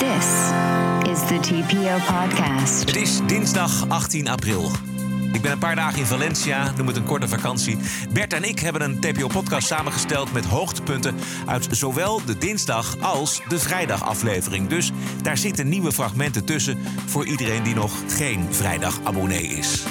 This is the TPO podcast. Het is dinsdag 18 april. Ik ben een paar dagen in Valencia, noem het een korte vakantie. Bert en ik hebben een TPO-podcast samengesteld met hoogtepunten uit zowel de dinsdag als de vrijdagaflevering. Dus daar zitten nieuwe fragmenten tussen voor iedereen die nog geen vrijdag-abonnee is.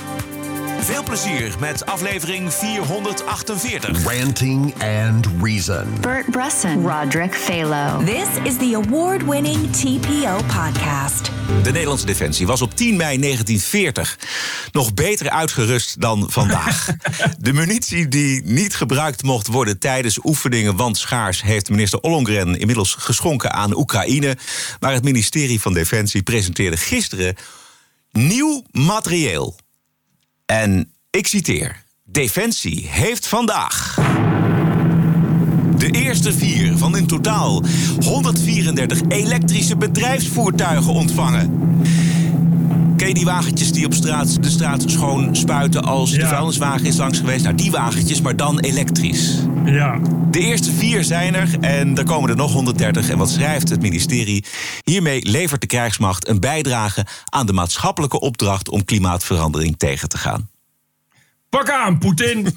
Veel plezier met aflevering 448. Ranting and Reason. Bert Bresson, Roderick Phalo. This is the award winning TPO podcast. De Nederlandse Defensie was op 10 mei 1940 nog beter uitgerust dan vandaag. De munitie die niet gebruikt mocht worden tijdens oefeningen, want schaars, heeft minister Ollongren inmiddels geschonken aan Oekraïne. Maar het ministerie van Defensie presenteerde gisteren nieuw materieel. En ik citeer: Defensie heeft vandaag. De eerste vier van in totaal 134 elektrische bedrijfsvoertuigen ontvangen. Ken die wagentjes die op straat de straat schoon spuiten als de vuilniswagen is langs geweest? Nou, die wagentjes, maar dan elektrisch. Ja, De eerste vier zijn er en er komen er nog 130. En wat schrijft het ministerie? Hiermee levert de krijgsmacht een bijdrage aan de maatschappelijke opdracht om klimaatverandering tegen te gaan. pak aan, Poetin.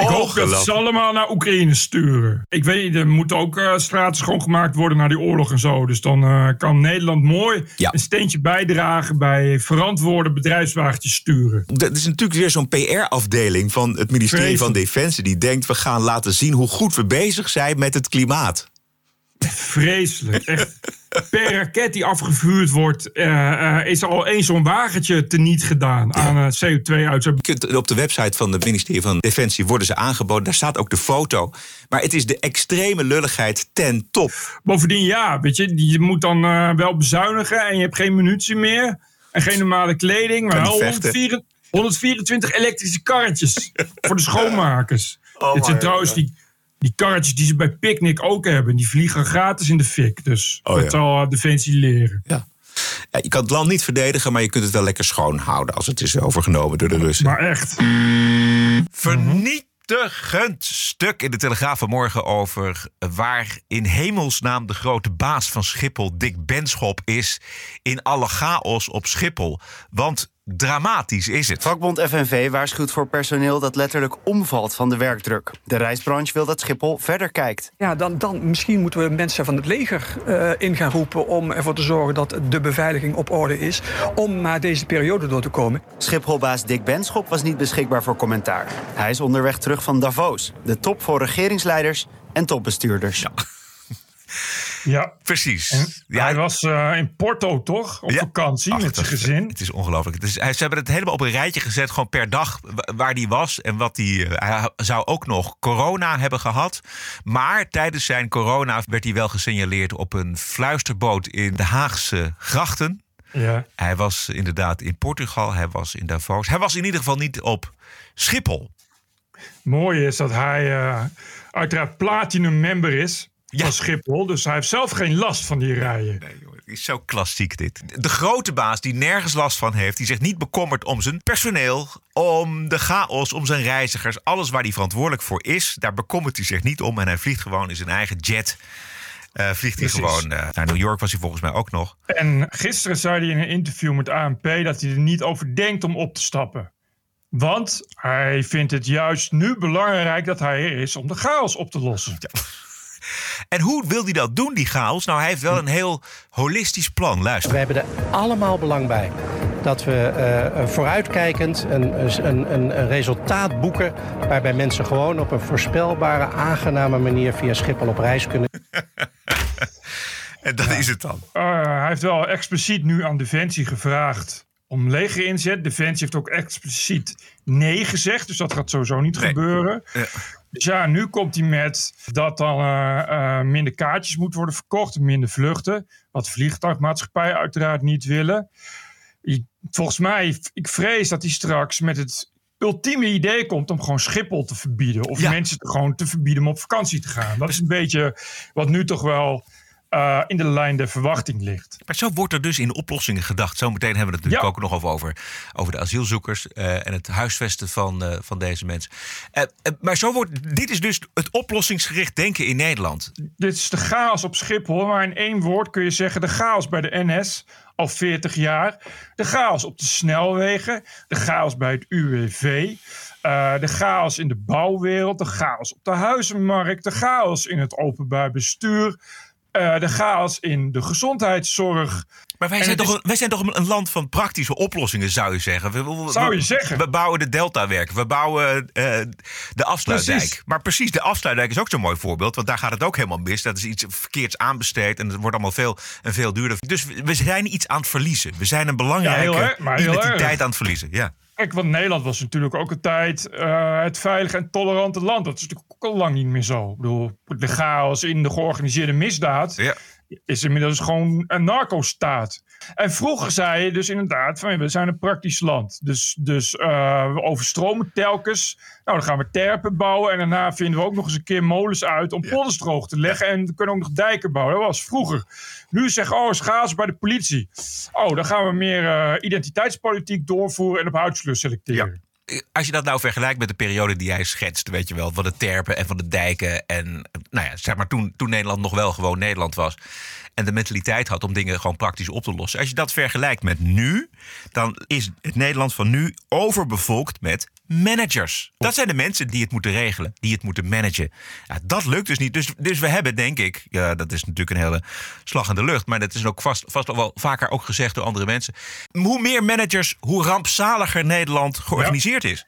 Ik hoop dat ze allemaal naar Oekraïne sturen. Ik weet er moeten ook eh, straten schoongemaakt worden na die oorlog en zo. Dus dan eh, kan Nederland mooi Ja. een steentje bijdragen bij verantwoorde bedrijfswagentjes sturen. Dat is natuurlijk weer zo'n PR-afdeling van het ministerie van. Defensie. Die denkt, we gaan laten zien hoe goed we bezig zijn met het klimaat. Vreselijk. Echt. Per raket die afgevuurd wordt, eh, eh, is al één zo'n wagentje teniet gedaan aan eh, CO2-uitstoot. Je kunt, op de website van het ministerie van Defensie worden ze aangeboden. Daar staat ook de foto. Maar het is de extreme lulligheid ten top. Bovendien, ja, weet je, je moet dan wel bezuinigen en je hebt geen munitie meer. En geen normale kleding, maar Kan wel niet vechten. 124, 124 elektrische karretjes voor de schoonmakers. Oh, Dit zijn trouwens die, die karretjes die ze bij Picnic ook hebben. Die vliegen gratis in de fik. Dus Oh, dat ja. zal Defensie leren. Ja. Ja, je kan het land niet verdedigen, maar je kunt het wel lekker schoon houden als het is overgenomen door de Russen. Maar echt, Vernietigend stuk in de Telegraaf vanmorgen over waar in hemelsnaam de grote baas van Schiphol, Dick Benschop, is in alle chaos op Schiphol. Want dramatisch is het. Vakbond FNV waarschuwt voor personeel dat letterlijk omvalt van de werkdruk. De reisbranche wil dat Schiphol verder kijkt. Ja, dan, dan misschien moeten we mensen van het leger eh, in gaan roepen om ervoor te zorgen dat de beveiliging op orde is. Om maar deze periode door te komen. Schipholbaas Dick Benschop was niet beschikbaar voor commentaar. Hij is onderweg terug van Davos, de top voor regeringsleiders en topbestuurders. ja. Precies. Ja, Hij was eh, in Porto, toch? Op Ja. vakantie Ach, met zijn gezin. Het is ongelooflijk. Hij, ze hebben het helemaal op een rijtje gezet, gewoon per dag wa- waar hij was. En wat hij, eh, hij zou ook nog corona hebben gehad. Maar tijdens zijn corona werd hij wel gesignaleerd op een fluisterboot in de Haagse grachten. Ja. Hij was inderdaad in Portugal, hij was in Davos. Hij was in ieder geval niet op Schiphol. Mooi is dat hij eh, uiteraard platinum member is Ja. van Schiphol. Dus hij heeft zelf geen last van die rijen. Nee, het is zo klassiek dit. De grote baas die nergens last van heeft, die zich niet bekommert om zijn personeel, om de chaos, om zijn reizigers, alles waar hij verantwoordelijk voor is, daar bekommert hij zich niet om en hij vliegt gewoon in zijn eigen jet. Eh, vliegt hij Precies. gewoon eh, naar New York was hij volgens mij ook nog. En gisteren zei hij in een interview met ANP dat hij er niet over denkt om op te stappen. Want hij vindt het juist nu belangrijk dat hij er is om de chaos op te lossen. En hoe wil hij dat doen, die chaos? Nou, hij heeft wel een heel holistisch plan. Luister. We hebben er allemaal belang bij dat we eh, vooruitkijkend een, een, een, een resultaat boeken. waarbij mensen gewoon op een voorspelbare, aangename manier via Schiphol op reis kunnen. En dat is het dan. Eh, hij heeft wel expliciet nu aan Defensie gevraagd om leger inzet. Defensie heeft ook expliciet nee gezegd, dus dat gaat sowieso niet Nee. gebeuren. Ja. Dus ja, nu komt hij met dat dan eh, eh, minder kaartjes moeten worden verkocht, minder vluchten. Wat vliegtuigmaatschappijen uiteraard niet willen. Ik- Volgens mij, ik vrees dat hij straks met het ultieme idee komt om gewoon Schiphol te verbieden. Of Ja. mensen te gewoon te verbieden om op vakantie te gaan. Dat is een beetje wat nu toch wel eh, in de lijn der verwachting ligt. Maar zo wordt er dus in oplossingen gedacht. Zometeen hebben we het natuurlijk ook nog over, over, de asielzoekers eh, en het huisvesten van, eh, van deze mensen. Maar zo wordt, dit is dus het oplossingsgericht denken in Nederland. Dit is de chaos op Schiphol, maar in één woord kun je zeggen de chaos bij de NS al 40 jaar. De chaos op de snelwegen, de chaos bij het UWV. eh, de chaos in de bouwwereld, de chaos op de huizenmarkt, de chaos in het openbaar bestuur, eh, de chaos in de gezondheidszorg. Maar wij zijn, toch, is- een- wij zijn toch een land van praktische oplossingen, zou je zeggen. We, we- Zou je zeggen. We bouwen de Deltawerk, we bouwen eh, de afsluitdijk. Precies. Maar precies, de afsluitdijk is ook zo'n mooi voorbeeld. Want daar gaat het ook helemaal mis. Dat is iets verkeerds aanbesteed en het wordt allemaal veel, en veel duurder. Dus we we zijn iets aan het verliezen. We zijn een belangrijke Ja, heel erg, maar heel identiteit erg. aan het verliezen. Ja. Kijk, want Nederland was natuurlijk ook een tijd eh, het veilige en tolerante land. Dat is natuurlijk ook al lang niet meer zo. Ik bedoel, de chaos in de georganiseerde misdaad Ja. is inmiddels gewoon een narco-staat. En vroeger zei je dus inderdaad van we zijn een praktisch land. Dus, dus eh, we overstromen telkens. Nou, dan gaan we terpen bouwen. En daarna vinden we ook nog eens een keer molens uit om polders droog te leggen. En we kunnen ook nog dijken bouwen. Dat was vroeger. Nu zeggen, oh, schaars bij de politie. Oh, dan gaan we meer eh, identiteitspolitiek doorvoeren en op huidskleur selecteren. Als je dat nou vergelijkt met de periode die jij schetst, weet je wel, van de terpen en van de dijken. En nou ja, zeg maar toen, toen Nederland nog wel gewoon Nederland was. En de mentaliteit had om dingen gewoon praktisch op te lossen. Als je dat vergelijkt met nu, dan is het Nederland van nu overbevolkt met managers. Dat zijn de mensen die het moeten regelen, die het moeten managen. Ja, dat lukt dus niet. Dus, dus we hebben, denk ik, ja, dat is natuurlijk een hele slag in de lucht. Maar dat is ook vast, vast wel vaker ook gezegd door andere mensen. Hoe meer managers, hoe rampzaliger Nederland georganiseerd is.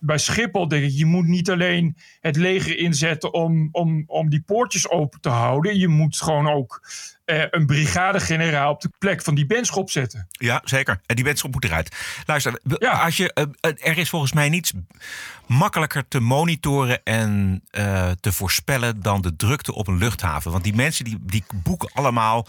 bij Schiphol denk ik, je moet niet alleen het leger inzetten om, om, om die poortjes open te houden. Je moet gewoon ook eh, een brigadegeneraal op de plek van die benschop zetten. Ja, zeker. En die wetenschap moet eruit. Luister, Ja. als je, eh, eh, er is volgens mij niets makkelijker te monitoren en te voorspellen dan de drukte op een luchthaven. Want die mensen die, die boeken allemaal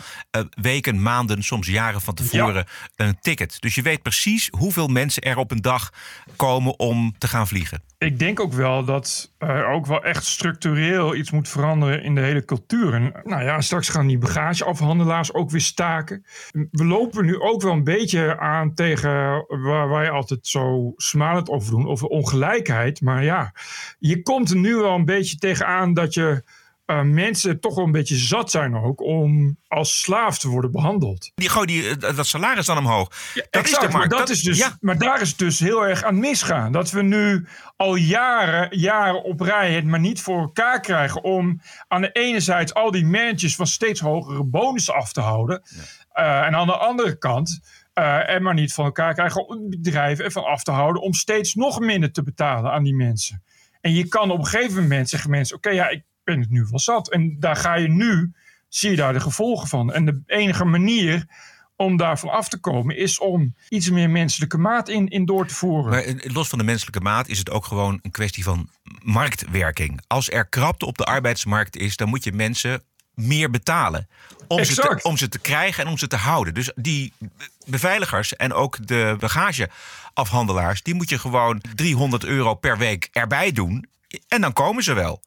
weken, maanden, soms jaren van tevoren een ticket. Dus je weet precies hoeveel mensen er op een dag komen om te gaan vliegen. Ik denk ook wel dat er ook wel echt structureel iets moet veranderen in de hele cultuur. Nou ja, straks gaan die bagageafhandelaars ook weer staken. We lopen nu ook wel een beetje aan tegen waar wij altijd zo smalend over doen, over ongelijkheid. Maar ja, je komt er nu wel een beetje tegenaan dat je eh, mensen toch wel een beetje zat zijn ook om als slaaf te worden behandeld. Die gooi die, eh, dat salaris dan omhoog. dat exact, is maar, dat is dus, ja. maar daar is het dus heel erg aan misgaan. Dat we nu al jaren, jaren op rij het maar niet voor elkaar krijgen om aan de ene zijde al die managers van steeds hogere bonussen af te houden. Eh, en aan de andere kant eh er maar niet van elkaar krijgen om bedrijven ervan af te houden om steeds nog minder te betalen aan die mensen. En je kan op een gegeven moment zeggen mensen, oké ja, ik ben het nu wel zat. En daar ga je nu, zie je daar de gevolgen van. En de enige manier om daarvan af te komen is om iets meer menselijke maat in, in door te voeren. Maar eh, los van de menselijke maat is het ook gewoon een kwestie van marktwerking. Als er krapte op de arbeidsmarkt is, dan moet je mensen meer betalen. Om ze, te, om ze te krijgen en om ze te houden. Dus die beveiligers en ook de bagageafhandelaars... die moet je gewoon 300 euro per week erbij doen. En dan komen ze wel.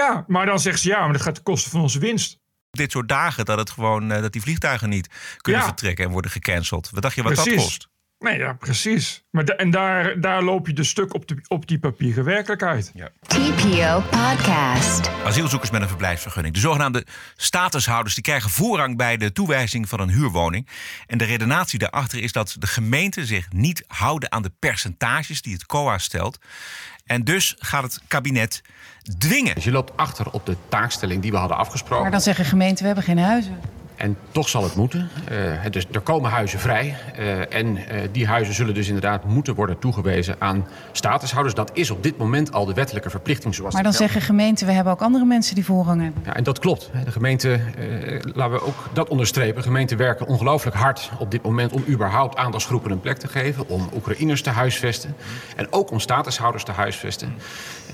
Ja, maar dan zeggen ze ja, maar dat gaat ten koste van onze winst. Dit soort dagen dat, het gewoon, eh, dat die vliegtuigen niet kunnen Ja. vertrekken en worden gecanceld. Wat dacht je wat dat Precies. kost? Nee, ja, precies. Maar da- en daar, daar loop je dus stuk op, de, op die papieren werkelijkheid. TPO Podcast. Asielzoekers met een verblijfsvergunning. De zogenaamde statushouders die krijgen voorrang bij de toewijzing van een huurwoning. En de redenatie daarachter is dat de gemeenten zich niet houden aan de percentages die het COA stelt. En dus gaat het kabinet dwingen. Dus je loopt achter op de taakstelling die we hadden afgesproken. Maar dan zeggen gemeenten, we hebben geen huizen. En toch zal het moeten. Eh, dus er komen huizen vrij. Eh, en eh, die huizen zullen dus inderdaad moeten worden toegewezen aan statushouders. Dat is op dit moment al de wettelijke verplichting zoals Maar dan zeggen gemeenten, we hebben ook andere mensen die voorrang hebben. Ja, en dat klopt. De gemeente, eh, laten we ook dat onderstrepen. Gemeenten werken ongelooflijk hard op dit moment om überhaupt aandachtsgroepen een plek te geven. Om Oekraïners te huisvesten. En ook om statushouders te huisvesten.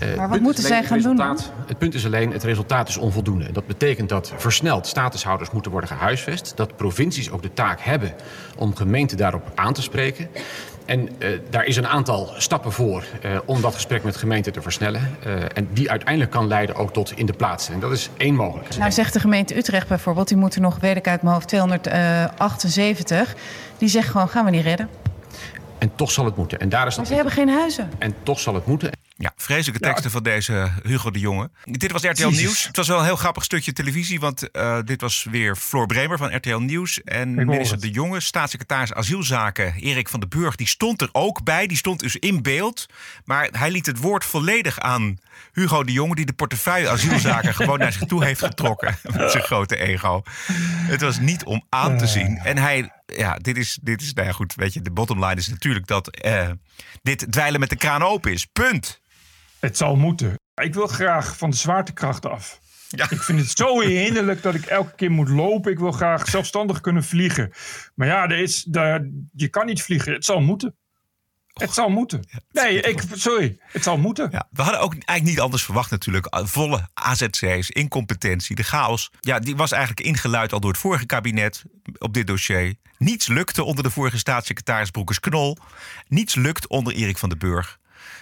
Eh, het wat moeten zij gaan doen Het punt is alleen, het resultaat is onvoldoende. En dat betekent dat versneld statushouders moeten worden gehuisvest. Dat provincies ook de taak hebben om gemeenten daarop aan te spreken. En uh, daar is een aantal stappen voor uh, om dat gesprek met gemeenten te versnellen. Uh, en die uiteindelijk kan leiden ook tot in de plaatsing. Dat is één mogelijkheid. Nou zegt de gemeente Utrecht bijvoorbeeld, die moeten nog, weet ik uit mijn hoofd, 278. Die zegt gewoon, gaan we niet redden. En toch zal het moeten. En daar is maar ze hebben geen huizen. En toch zal het moeten. Ja, vreselijke teksten ja. van deze Hugo de Jonge. Dit was RTL Jezus. Nieuws. Het was wel een heel grappig stukje televisie, want uh, dit was weer Floor Bremer van RTL Nieuws. En minister de Jonge, staatssecretaris asielzaken Erik van den Burg, die stond er ook bij. Die stond dus in beeld. Maar hij liet het woord volledig aan Hugo de Jonge, die de portefeuille asielzaken gewoon naar zich toe heeft getrokken. Met zijn grote ego. Het was niet om aan te zien. En hij ja, dit is, dit is, nou ja, goed, weet je, de bottom line is natuurlijk dat uh, dit dweilen met de kraan open is. Punt. Het zal moeten. Ik wil graag van de zwaartekracht af. Ja. Ik vind het zo hinderlijk dat ik elke keer moet lopen. Ik wil graag zelfstandig kunnen vliegen. Maar ja, er is, je kan niet vliegen. Het zal moeten. Het zal moeten. Ja, nee, ik, sorry. Het zal moeten. Ja, we hadden ook eigenlijk niet anders verwacht natuurlijk. Volle AZC's, incompetentie, de chaos. Ja, die was eigenlijk ingeluid al door het vorige kabinet op dit dossier. Niets lukte onder de vorige staatssecretaris Broekers Knol. Niets lukt onder Erik van den Burg.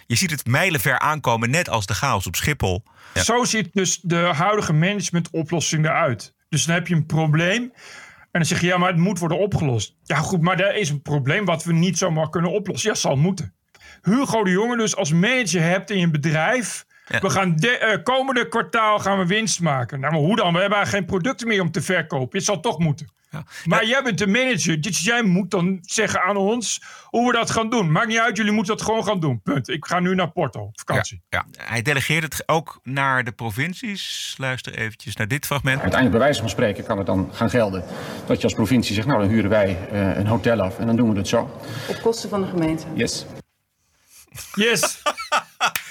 Je ziet het mijlenver aankomen, net als de chaos op Schiphol. Ja. Zo ziet dus de huidige managementoplossing eruit. Dus dan heb je een probleem. En dan zeg je, ja, maar het moet worden opgelost. Ja, goed, maar er is een probleem wat we niet zomaar kunnen oplossen. Ja, zal moeten. Hugo de Jonge dus als manager hebt in je bedrijf... Ja. We gaan de, uh, komende kwartaal gaan we winst maken. Nou, maar hoe dan? We hebben eigenlijk geen producten meer om te verkopen. Het zal toch moeten. Ja. Maar jij bent de manager. Dus jij moet dan zeggen aan ons hoe we dat gaan doen. Maakt niet uit, jullie moeten dat gewoon gaan doen. Punt. Ik ga nu naar Porto op vakantie. Ja, ja. Hij delegeert het ook naar de provincies. Luister eventjes naar dit fragment. Uiteindelijk bij wijze van spreken kan het dan gaan gelden. Dat je als provincie zegt, nou dan huren wij uh, een hotel af. En dan doen we het zo. Op kosten van de gemeente. Yes. Yes.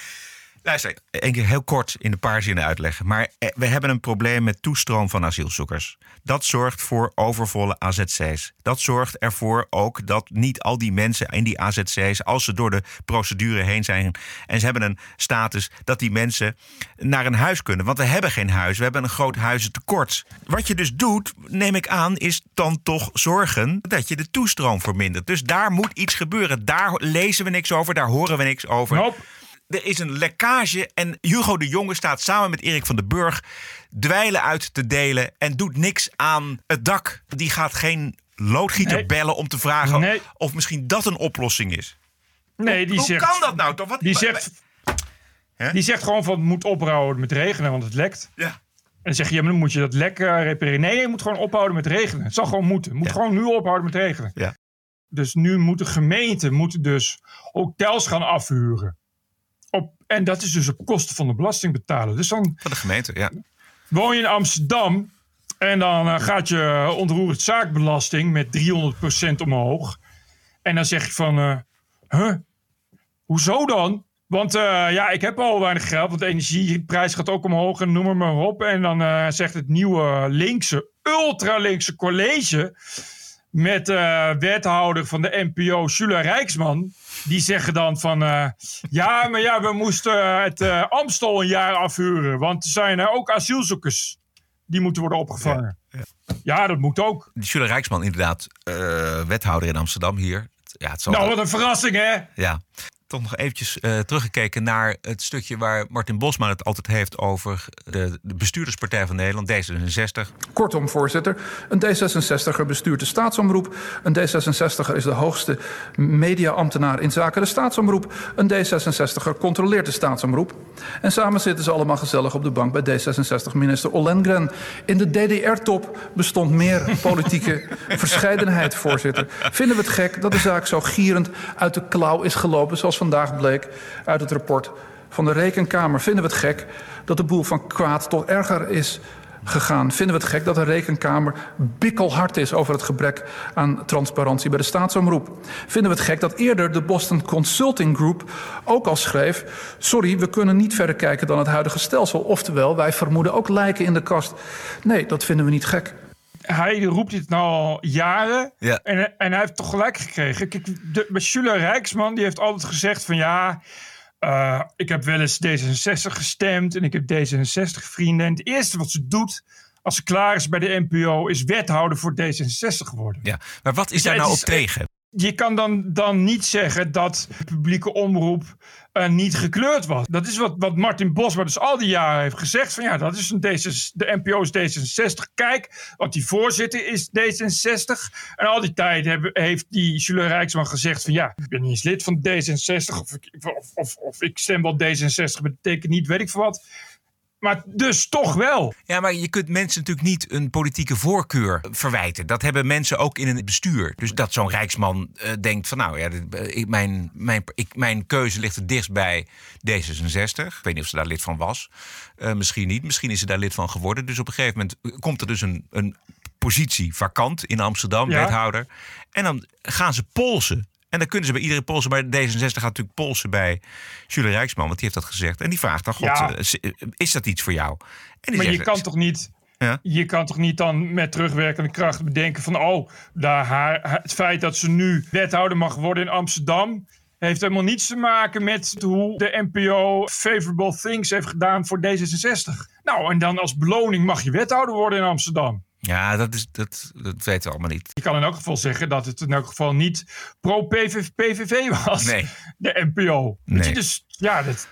Luister, één keer heel kort in een paar zinnen uitleggen. Maar we hebben een probleem met toestroom van asielzoekers. Dat zorgt voor overvolle AZC's. Dat zorgt ervoor ook dat niet al die mensen in die AZC's, als ze door de procedure heen zijn en ze hebben een status, dat die mensen naar een huis kunnen. Want we hebben geen huis, we hebben een groot huizentekort. Wat je dus doet, neem ik aan, is dan toch zorgen dat je de toestroom vermindert. Dus daar moet iets gebeuren. Daar lezen we niks over, daar horen we niks over. Er is een lekkage en Hugo de Jonge staat samen met Erik van den Burg dweilen uit te delen en doet niks aan het dak. Die gaat geen loodgieter nee. bellen om te vragen nee. of misschien dat een oplossing is. Nee, die hoe, zegt, hoe kan dat nou toch? Wat, die, zegt, die zegt gewoon van het moet ophouden met regenen, want het lekt. Ja. En dan zeg je, ja, maar dan moet je dat lek repareren. Nee, je moet gewoon ophouden met regenen. Het zal gewoon moeten. Het moet ja. gewoon nu ophouden met regenen. Ja. Dus nu moeten gemeenten moeten dus hotels gaan afhuren. En dat is dus op kosten van de belastingbetaler. Dus dan van de gemeente, ja. Woon je in Amsterdam en dan uh, gaat je onroerend zaakbelasting met 300% omhoog. En dan zeg je van, uh, huh? Hoezo dan? Want uh, ja, ik heb al weinig geld, want de energieprijs gaat ook omhoog en noem maar op. En dan zegt het nieuwe linkse, ultra-linkse college met uh, wethouder van de NPO, Sula Rijksman. Die zeggen dan van, uh, ja, maar ja, we moesten het uh, Amstel een jaar afhuren. Want er zijn er ook asielzoekers die moeten worden opgevangen. Ja, ja. ja dat moet ook. Sula Rijksman inderdaad, wethouder in Amsterdam hier. Ja, het zal nou, wat een verrassing hè? Ja toch nog eventjes uh, teruggekeken naar het stukje waar Martin Bosma het altijd heeft over de, de, bestuurderspartij van Nederland, D66. Kortom, voorzitter, een D66er bestuurt de staatsomroep. Een D66er is de hoogste mediaambtenaar in zaken de staatsomroep. Een D66er controleert de staatsomroep. En samen zitten ze allemaal gezellig op de bank bij D66-minister Ollengren. In de DDR-top bestond meer politieke verscheidenheid, voorzitter. Vinden we het gek dat de zaak zo gierend uit de klauw is gelopen, zoals vandaag bleek uit het rapport van de Rekenkamer. Vinden we het gek dat de boel van kwaad tot erger is gegaan? Vinden we het gek dat de Rekenkamer bikkelhard is over het gebrek aan transparantie bij de staatsomroep? Vinden we het gek dat eerder de Boston Consulting Group ook al schreef: Sorry, we kunnen niet verder kijken dan het huidige stelsel. Oftewel, wij vermoeden ook lijken in de kast. Nee, dat vinden we niet gek hij roept dit nou al jaren. Ja. En, en hij heeft toch gelijk gekregen. Kijk, de, Rijksman die heeft altijd gezegd van ja... Uh, ik heb wel eens D66 gestemd en ik heb D66 vrienden. En het eerste wat ze doet als ze klaar is bij de NPO... is wethouder voor D66 geworden. Ja, maar wat is dus daar nou op tegen? Je kan dan, dan niet zeggen dat publieke omroep uh, niet gekleurd was. Dat is wat, wat Martin Bosma dus al die jaren heeft gezegd. Van ja, dat is een D66, de NPO is D66. Kijk, want die voorzitter is D66. En al die tijd heeft die Jules Rijksman gezegd van ja, ik ben niet eens lid van D66. Of, of, of, ik stem wel D66, betekent niet weet ik veel wat. Maar dus toch wel. Ja, maar je kunt mensen natuurlijk niet een politieke voorkeur verwijten. Dat hebben mensen ook in een bestuur. Dus dat zo'n rijksman uh, denkt van nou ja, ik, mijn, mijn, ik, mijn keuze ligt het dichtst bij D66. Ik weet niet of ze daar lid van was. Uh, misschien niet. Misschien is ze daar lid van geworden. Dus op een gegeven moment komt er dus een, een positie vakant in Amsterdam, ja. wethouder. En dan gaan ze polsen. En dan kunnen ze bij iedere polsen, maar D66 gaat natuurlijk polsen bij Jules Rijksman, want die heeft dat gezegd. En die vraagt dan, god, ja. is dat iets voor jou? En maar je kan toch niet... Ja? Je kan toch niet dan met terugwerkende kracht bedenken van... oh, daar haar, het feit dat ze nu wethouder mag worden in Amsterdam... heeft helemaal niets te maken met hoe de NPO favorable things heeft gedaan voor D66. Nou, en dan als beloning mag je wethouder worden in Amsterdam. Ja, dat, is, dat, dat weten we allemaal niet. Je kan in elk geval zeggen dat het in elk geval niet pro-PVV was. Nee. De NPO. Nee. Dus ja, dat,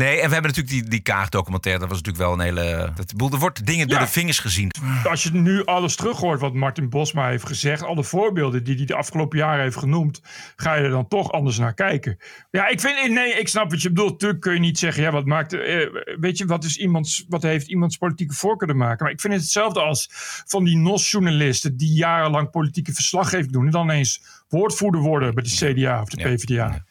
Nee, en we hebben natuurlijk die, die Kaag-documentaire. Dat was natuurlijk wel een hele... Dat, er wordt dingen door de vingers gezien. Als je nu alles terughoort wat Martin Bosma heeft gezegd... alle voorbeelden die hij de afgelopen jaren heeft genoemd... ga je er dan toch anders naar kijken. Ja, ik vind... Nee, ik snap wat je bedoelt. Natuurlijk kun je niet zeggen... Ja, wat maakt... Eh, weet je, wat, is iemands, wat heeft iemands politieke voorkeur te maken? Maar ik vind het hetzelfde als van die NOS-journalisten... die jarenlang politieke verslaggeving doen... en dan eens woordvoerder worden bij de CDA of de PvdA.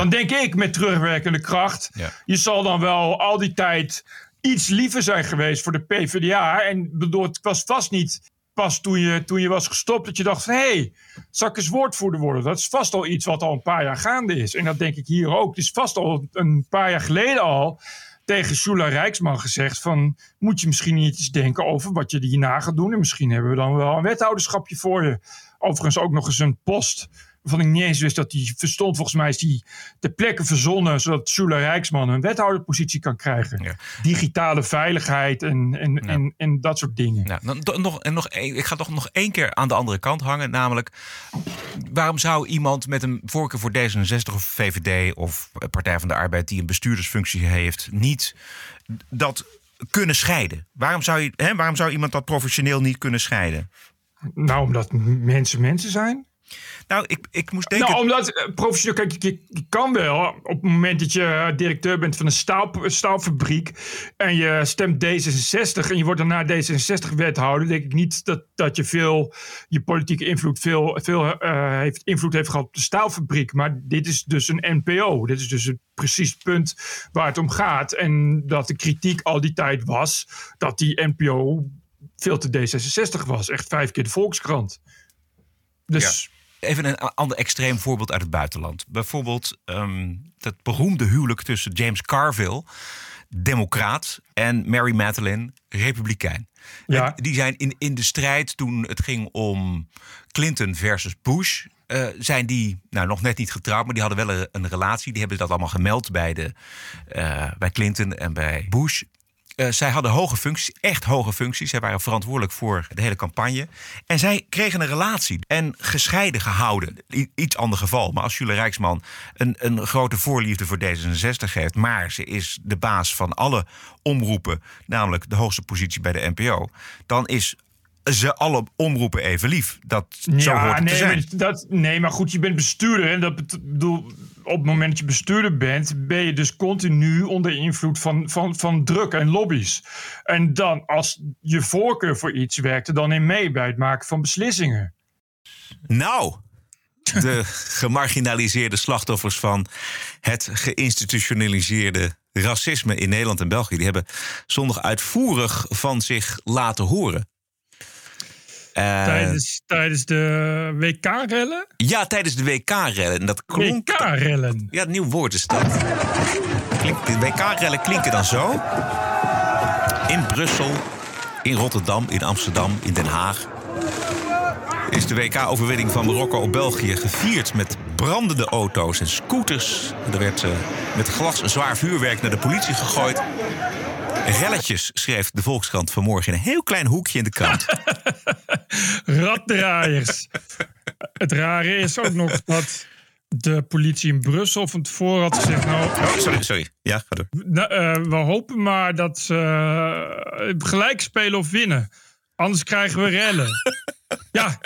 Dan denk ik met terugwerkende kracht. Je zal dan wel al die tijd iets liever zijn geweest voor de PvdA. En bedoel, het was vast niet pas toen je, toen je was gestopt dat je dacht van... hé, hey, zal ik eens woordvoerder worden? Dat is vast al iets wat al een paar jaar gaande is. En dat denk ik hier ook. Het is vast al een paar jaar geleden al tegen Shula Rijksman gezegd van... moet je misschien niet eens denken over wat je hierna gaat doen... en misschien hebben we dan wel een wethouderschapje voor je. Overigens ook nog eens een post waarvan ik niet eens wist dat hij verstond. Volgens mij is die de plekken verzonnen zodat Sula Rijksman een wethouderpositie kan krijgen. Digitale veiligheid en, en, en, en dat soort dingen. Ja, nog, en nog, ik ga toch nog één keer aan de andere kant hangen. Namelijk, waarom zou iemand met een voorkeur voor D66 of VVD of Partij van de Arbeid die een bestuurdersfunctie heeft, niet dat kunnen scheiden? Waarom zou, je, hè, waarom zou iemand dat professioneel niet kunnen scheiden? Nou, omdat mensen mensen zijn. Nou, ik, ik moest denken... Nou, omdat uh, professioneel... Kijk, je, je, kan wel op het moment dat je eh, directeur bent van een staal, staalfabriek... en je stemt D66 en je wordt daarna D66-wethouder... denk ik niet dat, dat je veel... je politieke invloed veel, veel uh, heeft, invloed heeft gehad op de staalfabriek. Maar dit is dus een NPO. Dit is dus het precies het punt waar het om gaat. En dat de kritiek al die tijd was... dat die NPO veel te D66 was. Echt vijf keer de Volkskrant. Dus... Ja. Even een ander extreem voorbeeld uit het buitenland. Bijvoorbeeld um, dat beroemde huwelijk tussen James Carville, democraat, en Mary Madeline, republikein. Ja. die zijn in, in de strijd toen het ging om Clinton versus Bush. Uh, zijn die nou, nog net niet getrouwd, maar die hadden wel een, relatie. Die hebben dat allemaal gemeld bij, de, uh, bij Clinton en bij Bush. Uh, zij hadden hoge functies, echt hoge functies. Zij waren verantwoordelijk voor de hele campagne. En zij kregen een relatie en gescheiden gehouden. Iets ander geval. Maar als Jules Rijksman een, een grote voorliefde voor D66 heeft... maar ze is de baas van alle omroepen... namelijk de hoogste positie bij de NPO... dan is ze alle omroepen even lief. Dat ja, zo hoort nee, te zijn. Maar dat, nee, maar goed, je bent bestuurder. En dat bedoel, op het moment dat je bestuurder bent, ben je dus continu onder invloed van, van, van druk en lobby's. En dan, als je voorkeur voor iets werkt er dan in mee bij het maken van beslissingen. Nou, de gemarginaliseerde slachtoffers van het geïnstitutionaliseerde racisme in Nederland en België, die hebben zondag uitvoerig van zich laten horen. Uh, tijdens, tijdens de WK-rellen? Ja, tijdens de WK-rellen. Dat klonk. WK-rellen? Ja, nieuw woord is dat. de WK-rellen klinken dan zo. In Brussel, in Rotterdam, in Amsterdam, in Den Haag. Is de WK-overwinning van Marokko op België gevierd met brandende auto's en scooters. Er werd uh, met glas en zwaar vuurwerk naar de politie gegooid. Relletjes, schreef de Volkskrant vanmorgen in een heel klein hoekje in de krant. Raddraaiers. Het rare is ook nog dat de politie in Brussel van tevoren had gezegd... Nou, Oh, sorry, sorry. Ja, ga door. nou, eh, we hopen maar dat ze eh, gelijk spelen of winnen. Anders krijgen we rellen. ja,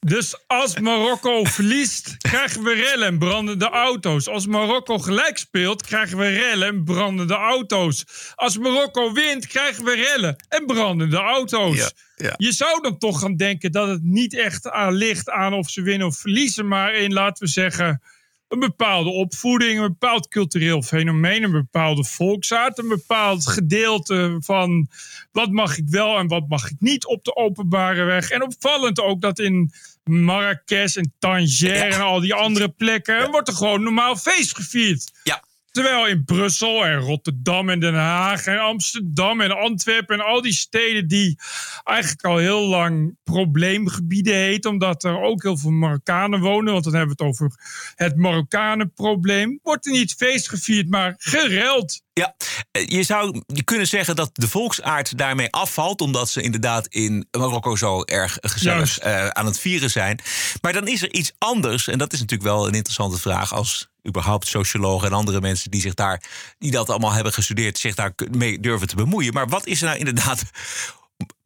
dus als Marokko verliest, krijgen we rellen en brandende auto's. Als Marokko gelijk speelt, krijgen we rellen en brandende auto's. Als Marokko wint, krijgen we rellen en brandende auto's. Ja, ja. Je zou dan toch gaan denken dat het niet echt aan ligt aan of ze winnen of verliezen, maar in, laten we zeggen, een bepaalde opvoeding, een bepaald cultureel fenomeen, een bepaalde volksaard, een bepaald gedeelte van wat mag ik wel en wat mag ik niet op de openbare weg. En opvallend ook dat in Marrakesh en Tanger en al die andere plekken wordt er gewoon normaal feest gevierd. Ja. Terwijl in Brussel en Rotterdam en Den Haag en Amsterdam en Antwerpen en al die steden die eigenlijk al heel lang probleemgebieden heten, omdat er ook heel veel Marokkanen wonen, want dan hebben we het over het Marokkanenprobleem, wordt er niet feest gevierd, maar gereld. Ja, eh, je zou kunnen zeggen dat de volksaard daarmee afvalt, omdat ze inderdaad in Marokko zo erg gezellig eh, aan het vieren zijn. Maar dan is er iets anders, en dat is natuurlijk wel een interessante vraag als überhaupt sociologen en andere mensen die zich daar, die dat allemaal hebben gestudeerd, zich daar mee durven te bemoeien. Maar wat is er nou inderdaad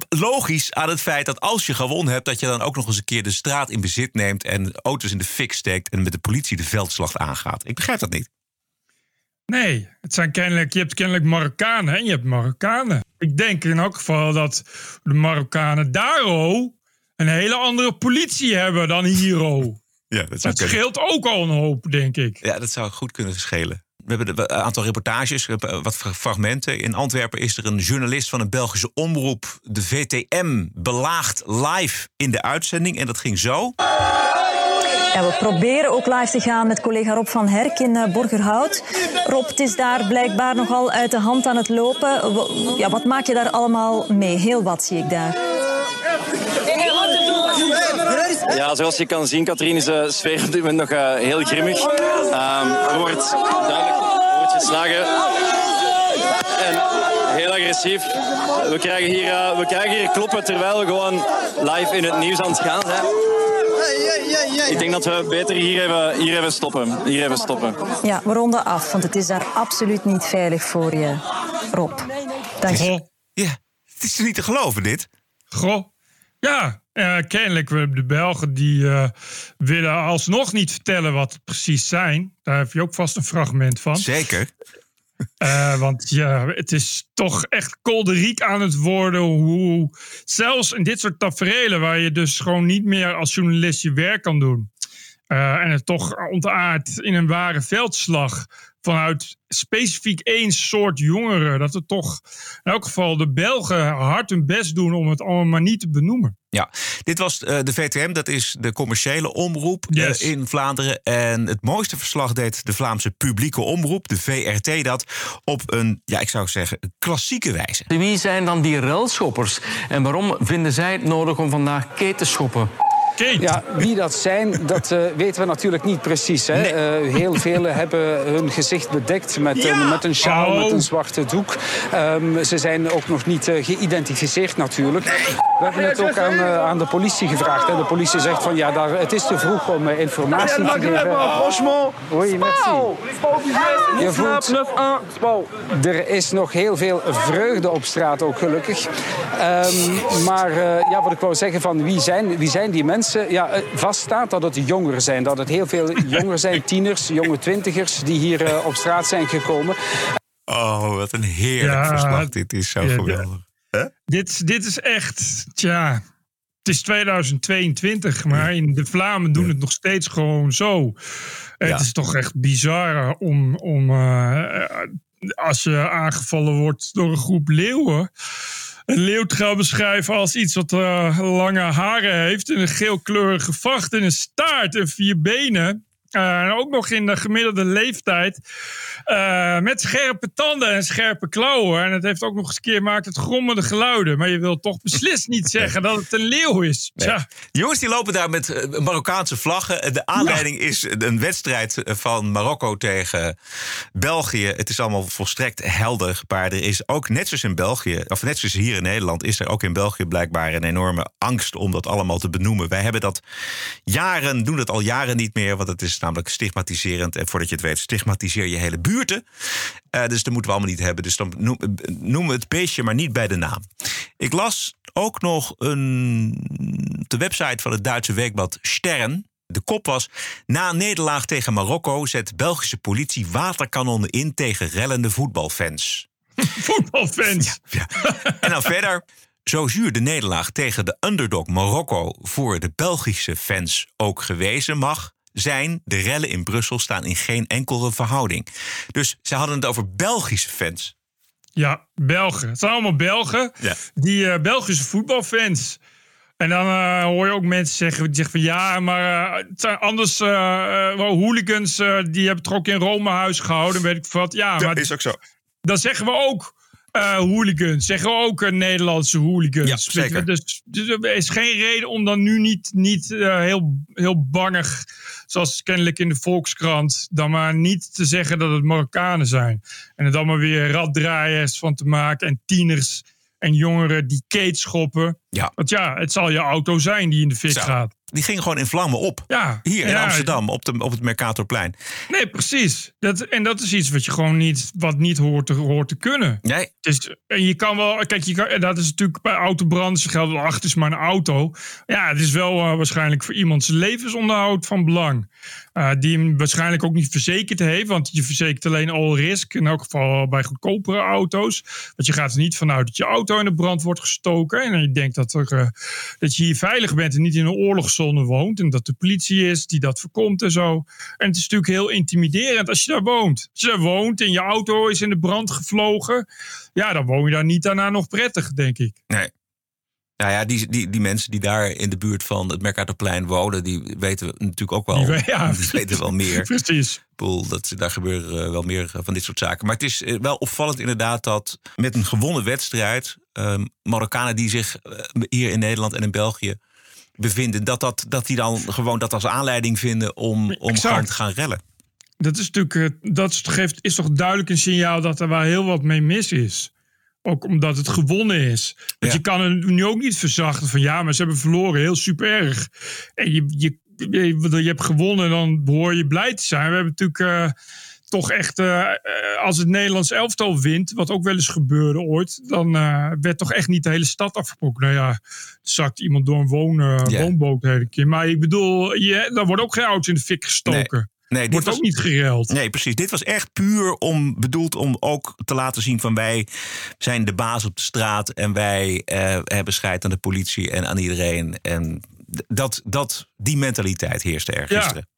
logisch aan het feit dat als je gewonnen hebt, dat je dan ook nog eens een keer de straat in bezit neemt en auto's in de fik steekt en met de politie de veldslag aangaat? Ik begrijp dat niet. Nee, het zijn kennelijk, je hebt kennelijk Marokkanen en je hebt Marokkanen. Ik denk in elk geval dat de Marokkanen daar oh, een hele andere politie hebben dan hier. Ja, dat kunnen. scheelt ook al een hoop, denk ik. Ja, dat zou goed kunnen schelen. We hebben een aantal reportages, wat fra- fragmenten. In Antwerpen is er een journalist van een Belgische omroep, de VTM, belaagd live in de uitzending. En dat ging zo. We proberen ook live te gaan met collega Rob van Herk in eh, Borgerhout. Rob, het is daar blijkbaar nogal uit de hand aan het lopen. Ja, wat maak je daar allemaal mee? Heel wat zie ik daar. Ja, zoals je kan zien, Katrien, is de sfeer op dit moment nog eh, heel grimmig. Ehm, er wordt duidelijk wordt geslagen. En heel agressief. We krijgen, hier, eh, we krijgen hier kloppen terwijl we gewoon live in het nieuws aan het gaan zijn. Ik denk dat we beter hier even, hier even stoppen. Hier even stoppen. Ja, we ronden af, want het is daar absoluut niet veilig voor je, Rob. Dank je. Ja, het is niet te geloven, dit. Goh. Ja, eh, kennelijk we hebben de Belgen die eh, willen alsnog niet vertellen wat het precies zijn. Daar heb je ook vast een fragment van. Zeker. Eh, want ja, het is toch echt kolderiek aan het worden hoe zelfs in dit soort taferelen waar je dus gewoon niet meer als journalist je werk kan doen. eh, en het toch ontaardt in een ware veldslag vanuit specifiek één soort jongeren. Dat het toch in elk geval de Belgen hard hun best doen om het allemaal maar niet te benoemen. Ja, dit was eh, de VTM, dat is de commerciële omroep eh, in Vlaanderen. En het mooiste verslag deed de Vlaamse publieke omroep, de VRT, dat op een, ja, ik zou zeggen, klassieke wijze. Wie zijn dan die ruilschoppers? En waarom vinden zij het nodig om vandaag keten te schoppen? Ja, wie dat zijn, dat eh, weten we natuurlijk niet precies. Hè? Eh, heel velen hebben hun gezicht bedekt met, een, met een sjaal, met een zwarte doek. Ehm, ze zijn ook nog niet eh, geïdentificeerd natuurlijk. We hebben het ook aan, aan de politie gevraagd. Hè? De politie zegt van ja, daar, het is te vroeg om informatie te geven. Oui, merci. Je voelt, er is nog heel veel vreugde op straat, ook gelukkig. Ehm, maar eh, ja, wat ik wou zeggen van wie zijn, wie zijn die mensen? Ja, eh, vaststaat dat het jongeren zijn. Dat het heel veel jongeren zijn, tieners, jonge twintigers... die hier eh, op straat zijn gekomen. Oh, wat een heerlijk Ja, verslag. Dit is zo ja, geweldig. Dit, dit is echt, tja, het is 2022, maar in de Vlamen doen het nog steeds gewoon zo. Het is toch echt bizar om, om eh, als je aangevallen wordt door een groep leeuwen. Een leeuw te gaan beschrijven als iets wat eh, lange haren heeft. En een geelkleurige vacht en een staart en vier benen. En ook nog in de gemiddelde leeftijd. eh, met scherpe tanden en scherpe klauwen. En het heeft ook nog eens een keer maakt het grommende geluiden. Maar je wilt toch beslist niet zeggen dat het een leeuw is. Nee. Jongens die lopen daar met eh, Marokkaanse vlaggen. De aanleiding is een wedstrijd van Marokko tegen België. Het is allemaal volstrekt helder. Maar er is ook, net zoals in België, of net zoals hier in Nederland, is er ook in België blijkbaar een enorme angst om dat allemaal te benoemen. Wij hebben dat jaren, doen dat al jaren niet meer, want het is namelijk stigmatiserend. En voordat je het weet, stigmatiseer je hele buurten. Eh, dus dat moeten we allemaal niet hebben. Dus dan noem, noem het beestje maar niet bij de naam. Ik las ook nog een, de website van het Duitse weekblad Stern. De kop was: Na nederlaag tegen Marokko zet Belgische politie waterkanonnen in tegen rellende voetbalfans. Voetbalfans. En dan verder. Zo zuur de nederlaag tegen de underdog Marokko voor de Belgische fans ook gewezen mag zijn, de rellen in Brussel staan in geen enkele verhouding. Dus ze hadden het over Belgische fans. Ja, Belgen. Het zijn allemaal Belgen. Ja. Die eh, Belgische voetbalfans. En dan eh, hoor je ook mensen zeggen, die zeggen van ja, maar eh, het zijn anders wel hooligans, die hebben het ook in Rome huis gehouden, weet ik wat. Ja, maar is ook zo. dan zeggen we ook eh, hooligans, zeggen ook eh, Nederlandse hooligans. Ja, zeker. Dus, dus er is geen reden om dan nu niet, niet eh, heel, heel bangig, zoals kennelijk in de Volkskrant, dan maar niet te zeggen dat het Marokkanen zijn. En er dan maar weer raddraaiers van te maken en tieners en jongeren die keet schoppen. Ja. Want ja, het zal je auto zijn die in de fik Zo. gaat. Die ging gewoon in vlammen op. Ja. Hier in Ja, Amsterdam, op, de, op het Mercatorplein. Nee, precies. Dat, en dat is iets wat je gewoon niet, wat niet hoort te, hoort te kunnen. Nee. Dus, en je kan wel, kijk, je kan, dat is natuurlijk bij autobranden, geldt wel, ach, het is maar een auto. Ja, het is wel eh, waarschijnlijk voor iemands levensonderhoud van belang. Eh, die hem waarschijnlijk ook niet verzekerd heeft, want je verzekert alleen all risk, in elk geval bij goedkopere auto's. Want je gaat er niet vanuit dat je auto in de brand wordt gestoken. En je denkt dat, er, eh, dat je hier veilig bent en niet in een oorlogszone woont. En dat de politie is die dat voorkomt en zo. En het is natuurlijk heel intimiderend als je daar woont. Als je daar woont en je auto is in de brand gevlogen. Ja, dan woon je daar niet daarna nog prettig, denk ik. Nee. Nou ja, die, die, die mensen die daar in de buurt van het Mercatorplein wonen, die weten natuurlijk ook wel. Die we- ja. die weten wel meer. Precies. Ik bedoel, dat, daar gebeuren eh, wel meer van dit soort zaken. Maar het is eh, wel opvallend inderdaad dat met een gewonnen wedstrijd... eh, Marokkanen die zich eh, hier in Nederland en in België bevinden... dat, dat, dat die dan gewoon dat als aanleiding vinden om, om gewoon te gaan rellen. Dat is natuurlijk, eh, dat geeft, is toch duidelijk een signaal dat er wel heel wat mee mis is. Ook omdat het gewonnen is. Want Ja. je kan het nu ook niet verzachten van ja, maar ze hebben verloren, heel super erg. En je, je, je, je hebt gewonnen, dan behoor je blij te zijn. We hebben natuurlijk eh, toch echt, eh, eh, als het Nederlands elftal wint, wat ook wel eens gebeurde ooit, dan eh, werd toch echt niet de hele stad afgebroken. Nou ja, zakt iemand door een woon, woonboot de hele keer. Maar ik bedoel, je, dan wordt ook geen auto's in de fik gestoken. Nee, dit Wordt was ook niet gereld. Nee, precies. Dit was echt puur om, bedoeld om ook te laten zien van wij zijn de baas op de straat en wij eh, hebben scheid aan de politie en aan iedereen. En dat, dat, die mentaliteit heerste er gisteren.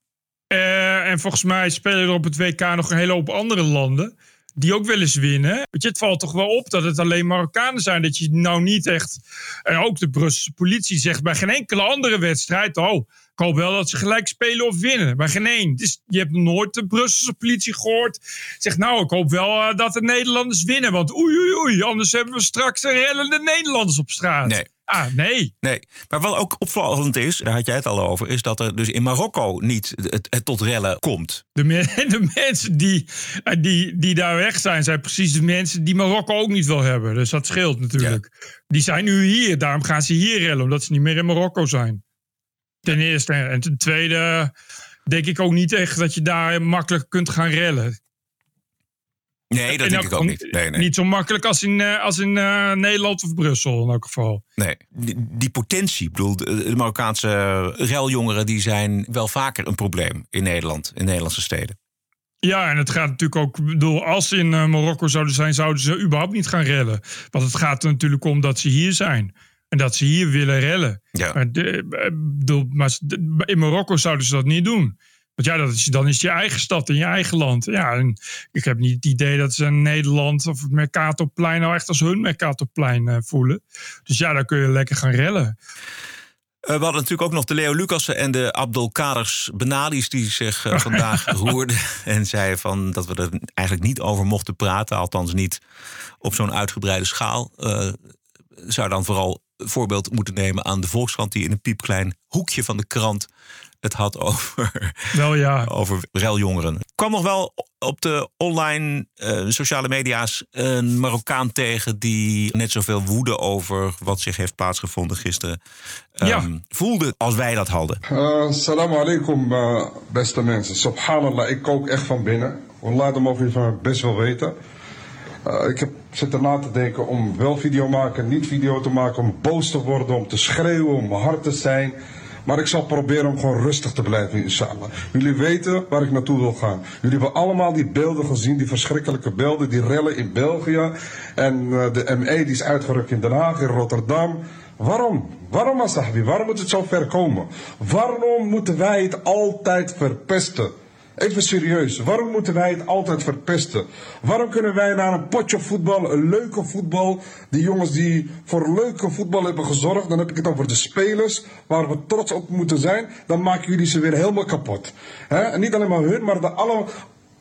Eh, en volgens mij spelen er op het WK nog een hele hoop andere landen. Die ook wel eens winnen. Weet je, het valt toch wel op dat het alleen Marokkanen zijn. Dat je nou niet echt. Ook de Brusselse politie zegt bij geen enkele andere wedstrijd. Oh, ik hoop wel dat ze gelijk spelen of winnen. Bij geen één. Dus je hebt nooit de Brusselse politie gehoord. Zegt nou, ik hoop wel eh, dat de Nederlanders winnen. Want oei, oei, oei. Anders hebben we straks een rellende Nederlanders op straat. Nee. Ah, nee. Nee, maar wat ook opvallend is, daar had jij het al over, is dat er dus in Marokko niet het, het tot rellen komt. De, me- de mensen die, eh, die, die daar weg zijn, zijn precies de mensen die Marokko ook niet wil hebben. Dus dat scheelt natuurlijk. Die zijn nu hier, daarom gaan ze hier rellen, omdat ze niet meer in Marokko zijn. Ten eerste. En ten tweede denk ik ook niet echt dat je daar makkelijk kunt gaan rellen. Nee, dat In denk ik ook niet. Nee, nee. Niet zo makkelijk als in, eh, als in eh, Nederland of Brussel in elk geval. Nee, die, die potentie. Ik bedoel, de, Marokkaanse reljongeren die zijn wel vaker een probleem in Nederland, in Nederlandse steden. Ja, en het gaat natuurlijk ook, ik bedoel, als ze in eh, Marokko zouden zijn, zouden ze überhaupt niet gaan rellen. Want het gaat er natuurlijk om dat ze hier zijn. En dat ze hier willen rellen. Ja. Maar, de, bedoel, maar in Marokko zouden ze dat niet doen. Want ja, dat is, dan is het je eigen stad en je eigen land. Ja, en ik heb niet het idee dat ze Nederland of het Mercatorplein nou echt als hun Mercatorplein eh, voelen. Dus ja, daar kun je lekker gaan rellen. we hadden natuurlijk ook nog de Leo Lucassen en de Abdelkaders Benadis... die zich uh, vandaag roerden en zeiden van dat we er eigenlijk niet over mochten praten. Althans niet op zo'n uitgebreide schaal. Zou dan vooral voorbeeld moeten nemen aan de Volkskrant... die in een piepklein hoekje van de krant het had over, wel, ja. over reljongeren. kwam nog wel op de online uh, sociale media's een Marokkaan tegen... die net zoveel woede over wat zich heeft plaatsgevonden gisteren um, ja. voelde als wij dat hadden. Uh, Assalamu alaikum, uh, beste mensen. Subhanallah, ik kook echt van binnen. Laat hem over van best wel weten. Uh, ik heb zitten na te denken om wel video maken, niet video te maken, om boos te worden, om te schreeuwen, om hard te zijn. Maar ik zal proberen om gewoon rustig te blijven, inshallah. Jullie weten waar ik naartoe wil gaan. Jullie hebben allemaal die beelden gezien, die verschrikkelijke beelden, die rellen in België. En uh, de ME die is uitgerukt in Den Haag, in Rotterdam. Waarom? Waarom, Asahabi? Waarom moet het zo ver komen? Waarom moeten wij het altijd verpesten? Even serieus, waarom moeten wij het altijd verpesten? Waarom kunnen wij naar een potje voetbal, een leuke voetbal, die jongens die voor leuke voetbal hebben gezorgd, dan heb ik het over de spelers, waar we trots op moeten zijn, dan maken jullie ze weer helemaal kapot. En niet alleen maar hun, maar de, alle,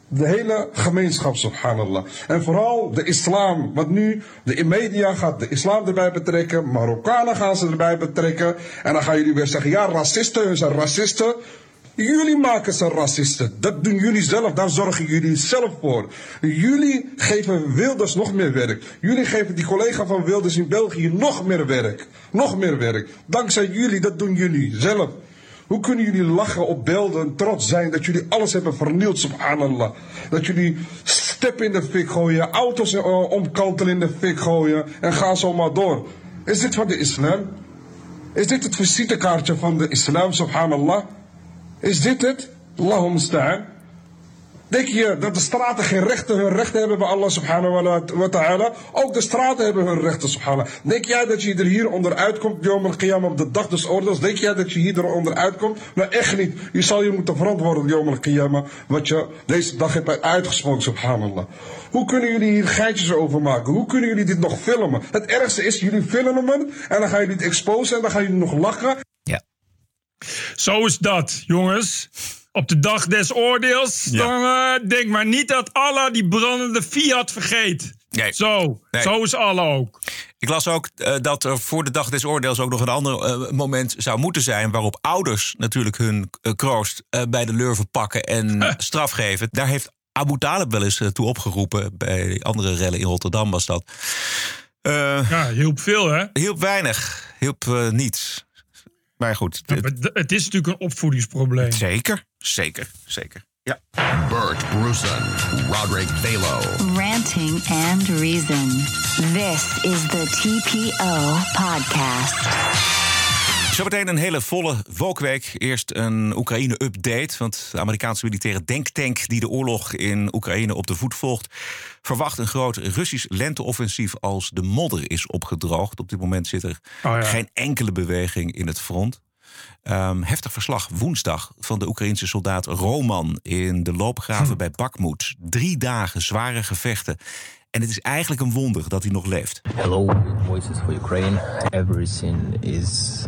de hele gemeenschap, subhanallah. En vooral de islam. Want nu, de media gaat de islam erbij betrekken. Marokkanen gaan ze erbij betrekken. En dan gaan jullie weer zeggen, ja, racisten, hun zijn racisten. Jullie maken ze racisten. Dat doen jullie zelf. Daar zorgen jullie zelf voor. Jullie geven Wilders nog meer werk. Jullie geven die collega van Wilders in België nog meer werk. Nog meer werk. Dankzij jullie, dat doen jullie zelf. Hoe kunnen jullie lachen op beelden en trots zijn dat jullie alles hebben vernield, subhanallah. Dat jullie step in de fik gooien, auto's omkantelen in de fik gooien en ga zo maar door. Is dit van de islam? Is dit het visitekaartje van de islam, subhanallah? Is dit het? Allahum staan. Denk je dat de straten geen rechten, hun rechten hebben bij Allah subhanahu wa ta'ala? Ook de straten hebben hun rechten subhanahu. Denk jij dat je er hier onderuit komt, Yom al op de dag des oordeels? Denk jij dat je hier eronder uitkomt? Nou echt niet. Je zal je moeten verantwoorden, Yom al wat je deze dag hebt uitgesproken, subhanallah. Hoe kunnen jullie hier geitjes over maken? Hoe kunnen jullie dit nog filmen? Het ergste is, jullie filmen hem en dan gaan jullie het exposen en dan gaan jullie nog lachen. Zo is dat, jongens. Op de dag des oordeels, dan uh, denk maar niet dat Allah die brandende Fiat vergeet. Nee. Zo, Nee. zo is Allah ook. Ik las ook eh, dat er voor de dag des oordeels ook nog een ander eh, moment zou moeten zijn. waarop ouders natuurlijk hun eh, kroost eh, bij de lurven pakken en straf geven. Daar heeft Abu Talib wel eens eh, toe opgeroepen. Bij andere rellen in Rotterdam was dat. Eh, ja, hielp veel, hè? Hielp weinig. Hielp eh, niets. Maar goed. Ja, maar d- het is natuurlijk een opvoedingsprobleem. Zeker, zeker, zeker. Ja. Bert Bruson, Roderick Balo. Ranting and Reason. This is the TPO podcast. Zometeen een hele volle wolkweek. Eerst een Oekraïne-update. Want de Amerikaanse militaire denktank die de oorlog in Oekraïne op de voet volgt, verwacht een groot Russisch lenteoffensief als de modder is opgedroogd. Op dit moment zit er Oh ja. geen enkele beweging in het front. Ehm, heftig verslag woensdag van de Oekraïense soldaat Roman in de loopgraven bij Bakhmut. Drie dagen zware gevechten. En het is eigenlijk een wonder dat hij nog leeft. Hello, Voices for Ukraine. Everything is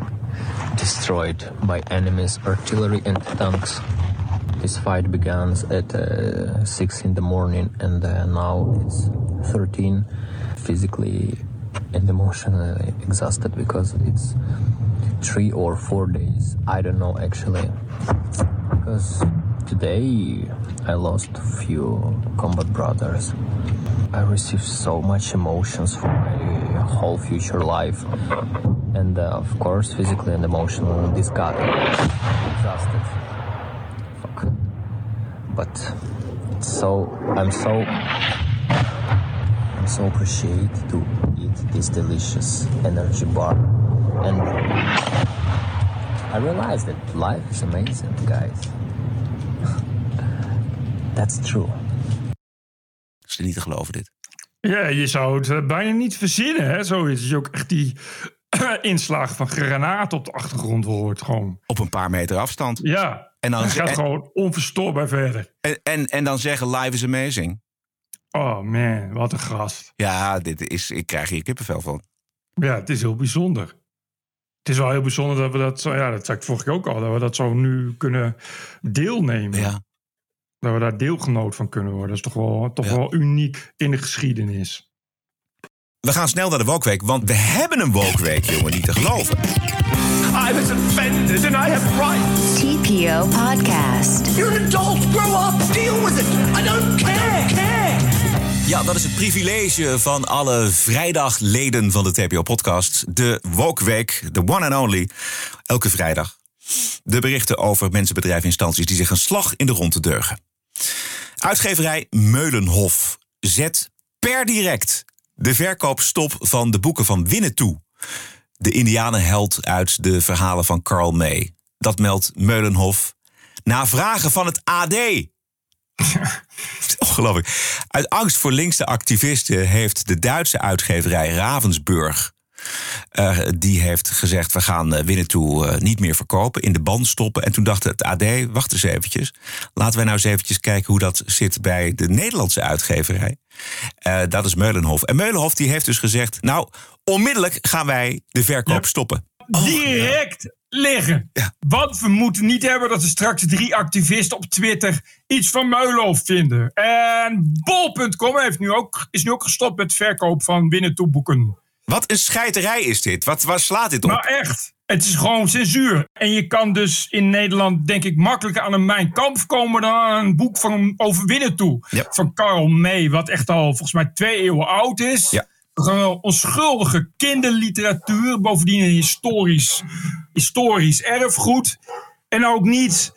destroyed by enemy's artillery and tanks. This fight began at uh, 6 in the morning and uh, now it's 13. Physically and emotionally exhausted because it's three or four days. I don't know actually. Because today I lost few combat brothers. I received so much emotions for my whole future life, and uh, of course, physically and emotionally discarded, exhausted. But it's so I'm so I'm so appreciate to eat this delicious energy bar, and I realized that life is amazing, guys. That's true. is niet te geloven dit. Ja, je zou het eh, bijna niet verzinnen, hè? Zoiets. Je ook echt die inslagen van granaten op de achtergrond hoort. Gewoon. Op een paar meter afstand. Ja. En dan gaat en- gewoon onverstoorbaar verder. En, en, en dan zeggen live is amazing. Oh man, wat een gast. Ja, dit is, ik krijg hier kippenvel van. Ja, het is heel bijzonder. Het is wel heel bijzonder dat we dat zo, ja, dat zei ik vorige keer ook al, dat we dat zo nu kunnen deelnemen. Ja. Dat we daar deelgenoot van kunnen worden. Dat is toch wel, toch wel uniek in de geschiedenis. We gaan snel naar de Wokweek, want we hebben een Wokweek, jongen, niet te geloven. I was offended and I have rights. TPO Podcast. You're an adult. Grow up. Deal with it. I don't care. care. Ja, dat is het privilege van alle vrijdagleden van de TPO-podcast. De Wokweek, de one and only, elke vrijdag. De berichten over mensen, bedrijven, instanties die zich een slag in de ronde deugen. Uitgeverij Meulenhof zet per direct de verkoopstop van de boeken van Winnetou. De indianenheld uit de verhalen van Carl May. Dat meldt Meulenhof na vragen van het AD. Ongelooflijk. Uit angst voor linkse activisten heeft de Duitse uitgeverij Ravensburg. eh, die heeft gezegd: we gaan uh, Winnetou uh, niet meer verkopen, in de band stoppen. En toen dacht het AD: wacht eens eventjes. Laten wij nou eens eventjes kijken hoe dat zit bij de Nederlandse uitgeverij. Eh, dat is Meulenhof. En Meulenhof die heeft dus gezegd: nou, onmiddellijk gaan wij de verkoop stoppen. Direct liggen. Want we moeten niet hebben dat er straks drie activisten op Twitter iets van Meulenhof vinden. En bol.com heeft nu ook, is nu ook gestopt met verkoop van Winnetou boeken. Wat een scheiterij is dit? Wat, waar slaat dit op? Nou echt, het is gewoon censuur. En je kan dus in Nederland denk ik makkelijker aan een Mijn Kamp komen dan aan een boek van over Winnetou. Van Karl May, wat echt al volgens mij twee eeuwen oud is. Ja. Gewoon onschuldige kinderliteratuur. Bovendien een historisch, historisch erfgoed. En ook niet.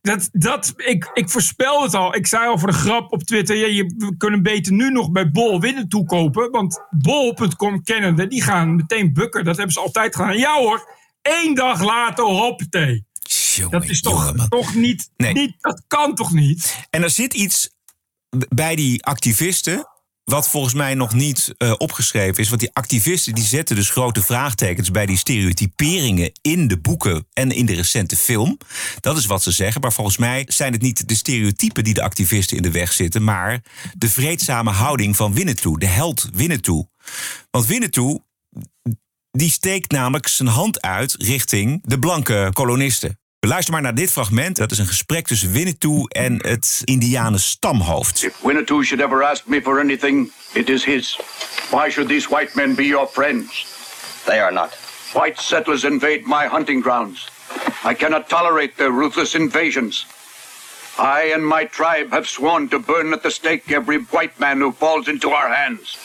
Dat, dat, ik, ik voorspel het al. Ik zei al voor de grap op Twitter. Ja, je, we kunnen beter nu nog bij Bol winnen toekopen. Want Bol.com kennende, die gaan meteen bukken. Dat hebben ze altijd gedaan. Ja hoor, één dag later hoppatee. dat is toch, toch niet, niet. Dat kan toch niet? En er zit iets bij die activisten wat volgens mij nog niet uh, opgeschreven is. Want die activisten die zetten dus grote vraagtekens bij die stereotyperingen in de boeken en in de recente film. Dat is wat ze zeggen. Maar volgens mij zijn het niet de stereotypen die de activisten in de weg zitten, maar de vreedzame houding van Winnetou, de held Winnetou. Want Winnetou die steekt namelijk zijn hand uit richting de blanke kolonisten. Luister maar naar dit fragment. Dat is een gesprek tussen Winnetou en het Indianen stamhoofd. If Winnetou should ever ask me for anything, it is his. Why should these white men be your friends? They are not. White settlers invade my hunting grounds. I cannot tolerate their ruthless invasions. I and my tribe have sworn to burn at the stake every white man who falls into our hands.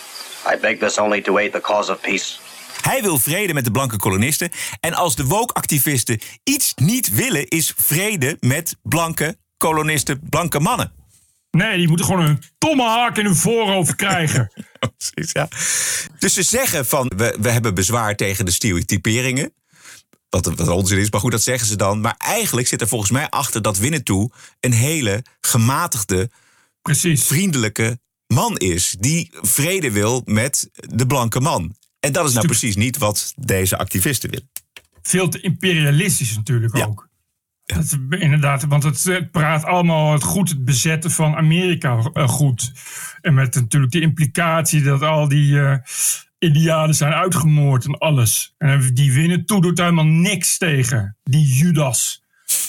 I beg this only to aid the cause of peace. Hij wil vrede met de blanke kolonisten. En als de woke-activisten iets niet willen, is vrede met blanke kolonisten, blanke mannen. Nee, die moeten gewoon een tomahawk in hun voorhoofd krijgen. Precies, ja. Dus ze zeggen van, we, we hebben bezwaar tegen de stereotyperingen. Wat, wat onzin is, maar goed, dat zeggen ze dan. Maar eigenlijk zit er volgens mij achter dat Winnetou een hele gematigde, Precies. vriendelijke man is. Die vrede wil met de blanke man. En dat is nou precies niet wat deze activisten willen. Veel te imperialistisch natuurlijk ook. Dat, inderdaad, want het praat allemaal het goed, het bezetten van Amerika uh, goed. En met natuurlijk de implicatie dat al die uh, Indianen zijn uitgemoord en alles. En die winnen toe doet helemaal niks tegen. Die Judas.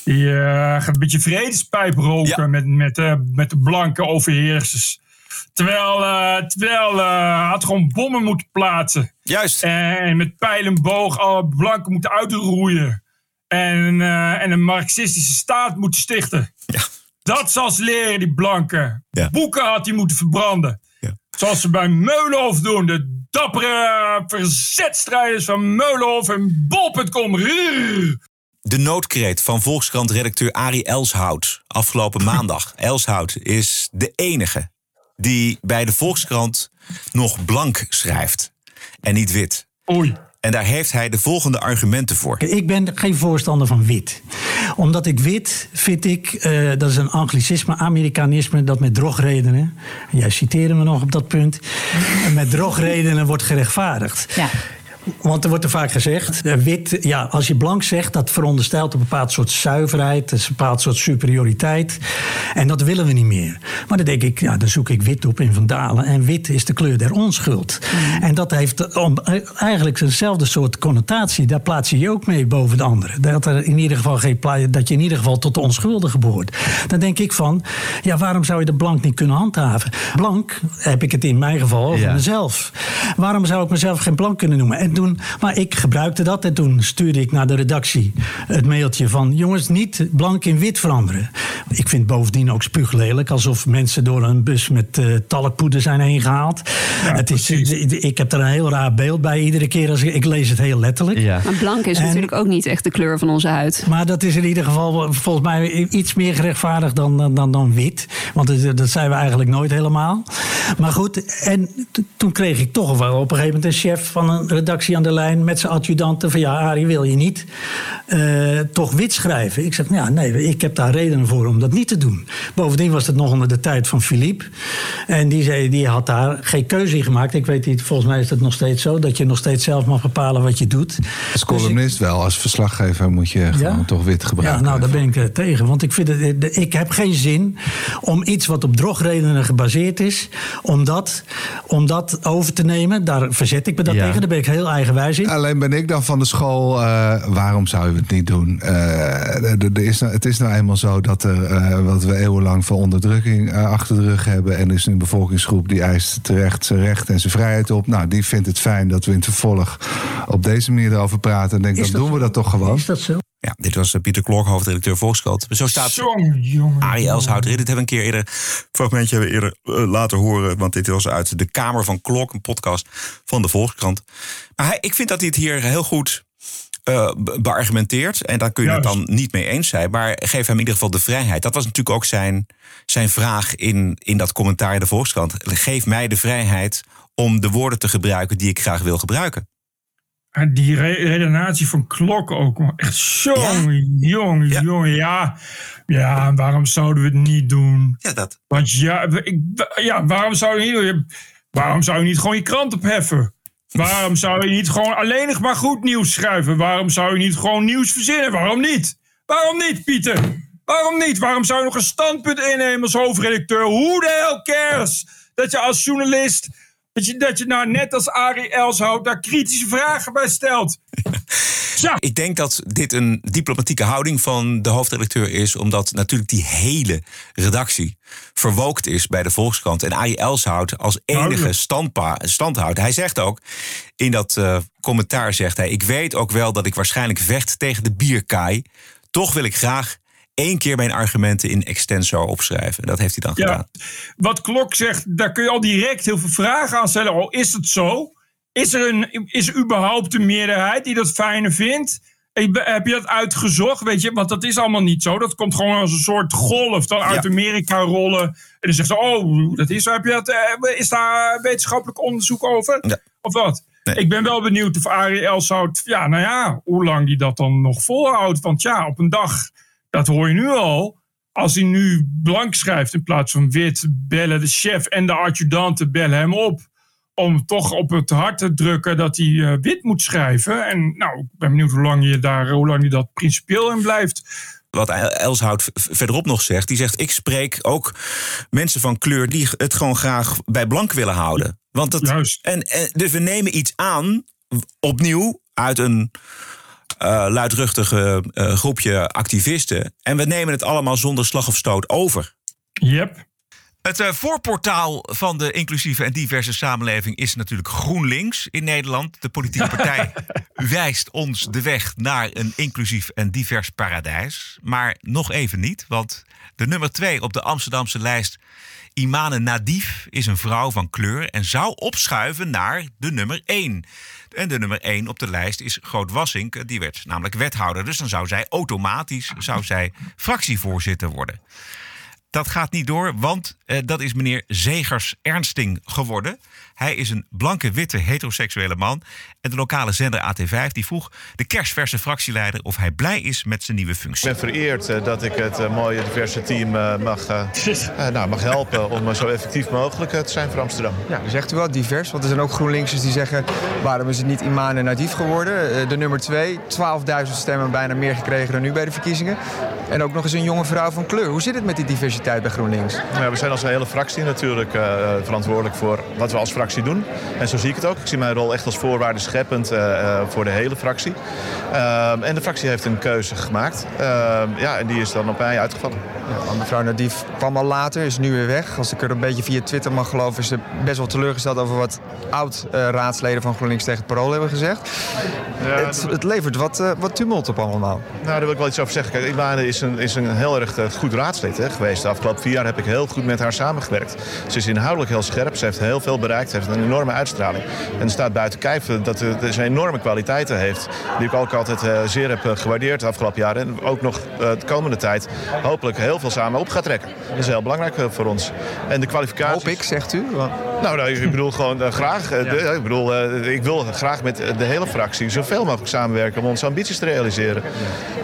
Die uh, gaat een beetje vredespijp roken ja. met, met, met de blanke overheersers. Terwijl, uh, terwijl uh, had gewoon bommen moeten plaatsen. Juist. En met pijl en boog alle blanken moeten uitroeien. En, uh, en een marxistische staat moeten stichten. Ja. Dat zal ze leren, die blanken. Ja. Boeken had hij moeten verbranden. Ja. Zoals ze bij Meulenhof doen. De dappere verzetstrijders van Meulenhof en bol.com. De noodkreet van Volkskrant-redacteur Arie Elshout. Afgelopen maandag. Elshout is de enige die bij de Volkskrant nog blank schrijft en niet wit. Oei. En daar heeft hij de volgende argumenten voor. Ik ben geen voorstander van wit. Omdat ik wit vind ik, uh, dat is een anglicisme, Amerikanisme, dat met drogredenen, jij citeerde me nog op dat punt, met drogredenen wordt gerechtvaardigd. Ja. Want er wordt er vaak gezegd, eh, wit, ja, als je blank zegt, dat veronderstelt een bepaald soort zuiverheid, een bepaald soort superioriteit. En dat willen we niet meer. Maar dan denk ik, ja, dan zoek ik wit op in Van Dalen. En wit is de kleur der onschuld. En dat heeft om, eh, eigenlijk eenzelfde soort connotatie. Daar plaats je je ook mee boven de anderen. Dat, er in ieder geval geen dat je in ieder geval tot de onschuldige behoort. Dan denk ik van, ja, waarom zou je de blank niet kunnen handhaven? Blank heb ik het in mijn geval over Ja. mezelf. Waarom zou ik mezelf geen blank kunnen noemen? En toen, maar ik gebruikte dat en toen stuurde ik naar de redactie het mailtje van... jongens, niet blank in wit veranderen. Ik vind bovendien ook spuuglelijk... alsof mensen door een bus met eh talkpoeder zijn heen gehaald. het is, ik heb er een heel raar beeld bij iedere keer. Als ik, ik lees het heel letterlijk. Maar blank is En- natuurlijk ook niet echt de kleur van onze huid. Maar dat is in ieder geval volgens mij iets meer gerechtvaardigd dan, dan, dan, dan wit. Want dat, dat zijn we eigenlijk nooit helemaal. Maar goed, en toen kreeg ik toch wel op een gegeven moment een chef van een redactie aan de lijn met zijn adjudanten. Van ja, Arie, wil je niet eh, toch wit schrijven? Ik zeg, ja, nee, ik heb daar redenen voor om dat niet te doen. Bovendien was het nog onder de tijd van Philippe. En die, zei, die had daar geen keuze in gemaakt. Ik weet niet, volgens mij is het nog steeds zo dat je nog steeds zelf mag bepalen wat je doet. Als columnist wel, als verslaggever moet je gewoon toch wit Ja, gebruiken. nou, daar ben ik eh, tegen. Want ik, vind het, eh, ik heb geen zin om iets wat op drogredenen gebaseerd is, om dat, om dat over te nemen. Daar verzet ik me dat Ja. tegen. Daar ben ik heel eigenwijs in. Alleen ben ik dan van de school, eh, waarom zou je het niet doen? Er is nou- het is nou eenmaal zo dat er, eh, wat we eeuwenlang van onderdrukking achter de rug hebben. En er is een bevolkingsgroep die eist terecht zijn recht en zijn vrijheid op. Nou, die vindt het fijn dat we in het vervolg op deze manier erover praten. En denk, dan doen we dat toch gewoon. Is dat zo? Ja, dit was eh, Pieter Klok, hoofdredacteur Volkskrant. Zo staat jongen. Arie Elshout. Dit hebben we een keer eerder, fragmentje hebben we eerder eh, laten horen. Want dit was uit de Kamer van Klok, een podcast van de Volkskrant. Maar hij, ik vind dat hij het hier heel goed eh, be- beargumenteert. En daar kun je het dan niet mee eens zijn. Maar geef hem in ieder geval de vrijheid. Dat was natuurlijk ook zijn, zijn vraag in, in dat commentaar in de Volkskrant. Geef mij de vrijheid om de woorden te gebruiken die ik graag wil gebruiken. Die re redenatie van Klok ook. Echt jongen, jongen, jongen. Ja, ja, waarom zouden we het niet doen? Ja, dat. Want ja, ik, ja waarom zou je niet? Waarom zou je niet gewoon je krant opheffen? Waarom zou je niet gewoon alleen nog maar goed nieuws schrijven? Waarom zou je niet gewoon nieuws verzinnen? Waarom niet? Waarom niet, Pieter? Waarom niet? Waarom zou je nog een standpunt innemen als hoofdredacteur? Hoe de hell cares? Dat je als journalist, dat je, dat je nou net als Arie Elshout daar kritische vragen bij stelt. Ik denk dat dit een diplomatieke houding van de hoofdredacteur is, omdat natuurlijk die hele redactie verwookt is bij de Volkskrant. En Arie Elshout als enige standhoudt. Hij zegt ook in dat eh, commentaar: zegt hij, Ik weet ook wel dat ik waarschijnlijk vecht tegen de bierkaai. Toch wil ik graag één keer mijn argumenten in extenso opschrijven. Dat heeft hij dan gedaan. Wat Klok zegt, daar kun je al direct heel veel vragen aan stellen. Oh, is het zo? Is er, een, is er überhaupt een meerderheid die dat fijner vindt? Heb je dat uitgezocht? Weet je, want dat is allemaal niet zo. Dat komt gewoon als een soort golf dan uit Amerika rollen. En dan zegt ze: Oh, dat is zo. Heb je dat, eh, is daar wetenschappelijk onderzoek over? Of wat? Ik ben wel benieuwd of Arie Elshout, ja, nou ja, hoe lang die dat dan nog volhoudt. Want ja, op een dag, dat hoor je nu al. Als hij nu blank schrijft in plaats van wit, bellen de chef en de adjudanten bellen hem op. Om toch op het hart te drukken dat hij eh, wit moet schrijven. En nou, ik ben benieuwd hoe lang je daar, hoe lang je dat principieel in blijft. wat Elshout verderop nog zegt. Die zegt: Ik spreek ook mensen van kleur die het gewoon graag bij blank willen houden. Want dat, En, en, dus we nemen iets aan, opnieuw, uit een eh, luidruchtige eh, groepje activisten. En we nemen het allemaal zonder slag of stoot over. Yep. Het eh, voorportaal van de inclusieve en diverse samenleving is natuurlijk GroenLinks in Nederland. De politieke partij wijst ons de weg naar een inclusief en divers paradijs. Maar nog even niet, want de nummer twee op de Amsterdamse lijst, Imane Nadif, is een vrouw van kleur en zou opschuiven naar de nummer één. En de nummer één op de lijst is Groot Wassink, die werd namelijk wethouder. Dus dan zou zij automatisch zou zij fractievoorzitter worden. Dat gaat niet door, want eh, dat is meneer Zegers Ernsting geworden. Hij is een blanke, witte, heteroseksuele man. En de lokale zender AT5 die vroeg de kerstverse fractieleider of hij blij is met zijn nieuwe functie. Ik ben vereerd eh, dat ik het eh, mooie diverse team eh, mag, nou, mag helpen om zo effectief mogelijk te zijn voor Amsterdam. Ja, u zegt u wel divers, want er zijn ook GroenLinksers die zeggen... waarom is het niet Iman en Nadief geworden? De nummer twee, 12.000 stemmen bijna meer gekregen dan nu bij de verkiezingen. En ook nog eens een jonge vrouw van kleur. Hoe zit het met die diversiteit bij GroenLinks? Nou, we zijn als hele fractie natuurlijk eh, verantwoordelijk voor wat we als fractie doen. En zo zie ik het ook. Ik zie mijn rol echt als voorwaarde scheppend eh, eh, voor de hele fractie. Ehm, en de fractie heeft een keuze gemaakt. Ehm, ja, en die is dan op mij uitgevallen. Ja, mevrouw Nadief kwam al later, is nu weer weg. Als ik er een beetje via Twitter mag geloven... is ze best wel teleurgesteld over wat oud-raadsleden van GroenLinks tegen het parool hebben gezegd. het, het levert wat, wat tumult op allemaal. Nou, daar wil ik wel iets over zeggen. Kijk, Ilane is is een heel erg eh, goed raadslid geweest. De afgelopen vier jaar heb ik heel goed met haar samengewerkt. Ze is inhoudelijk heel scherp. Ze heeft heel veel bereikt. Ze heeft een enorme uitstraling. En staat buiten kijf dat ze enorme kwaliteiten heeft. Die ik ook altijd eh, zeer heb eh, gewaardeerd de afgelopen jaren. En ook nog eh, de komende tijd hopelijk heel veel samen op gaat trekken. Dat is heel belangrijk eh, voor ons. En de kwalificaties... Hoop ik, zegt u? Nou, nou, ik bedoel gewoon eh, graag. eh, de- ik, bedoel, eh, ik wil graag met de hele fractie zoveel mogelijk samenwerken om onze ambities te realiseren.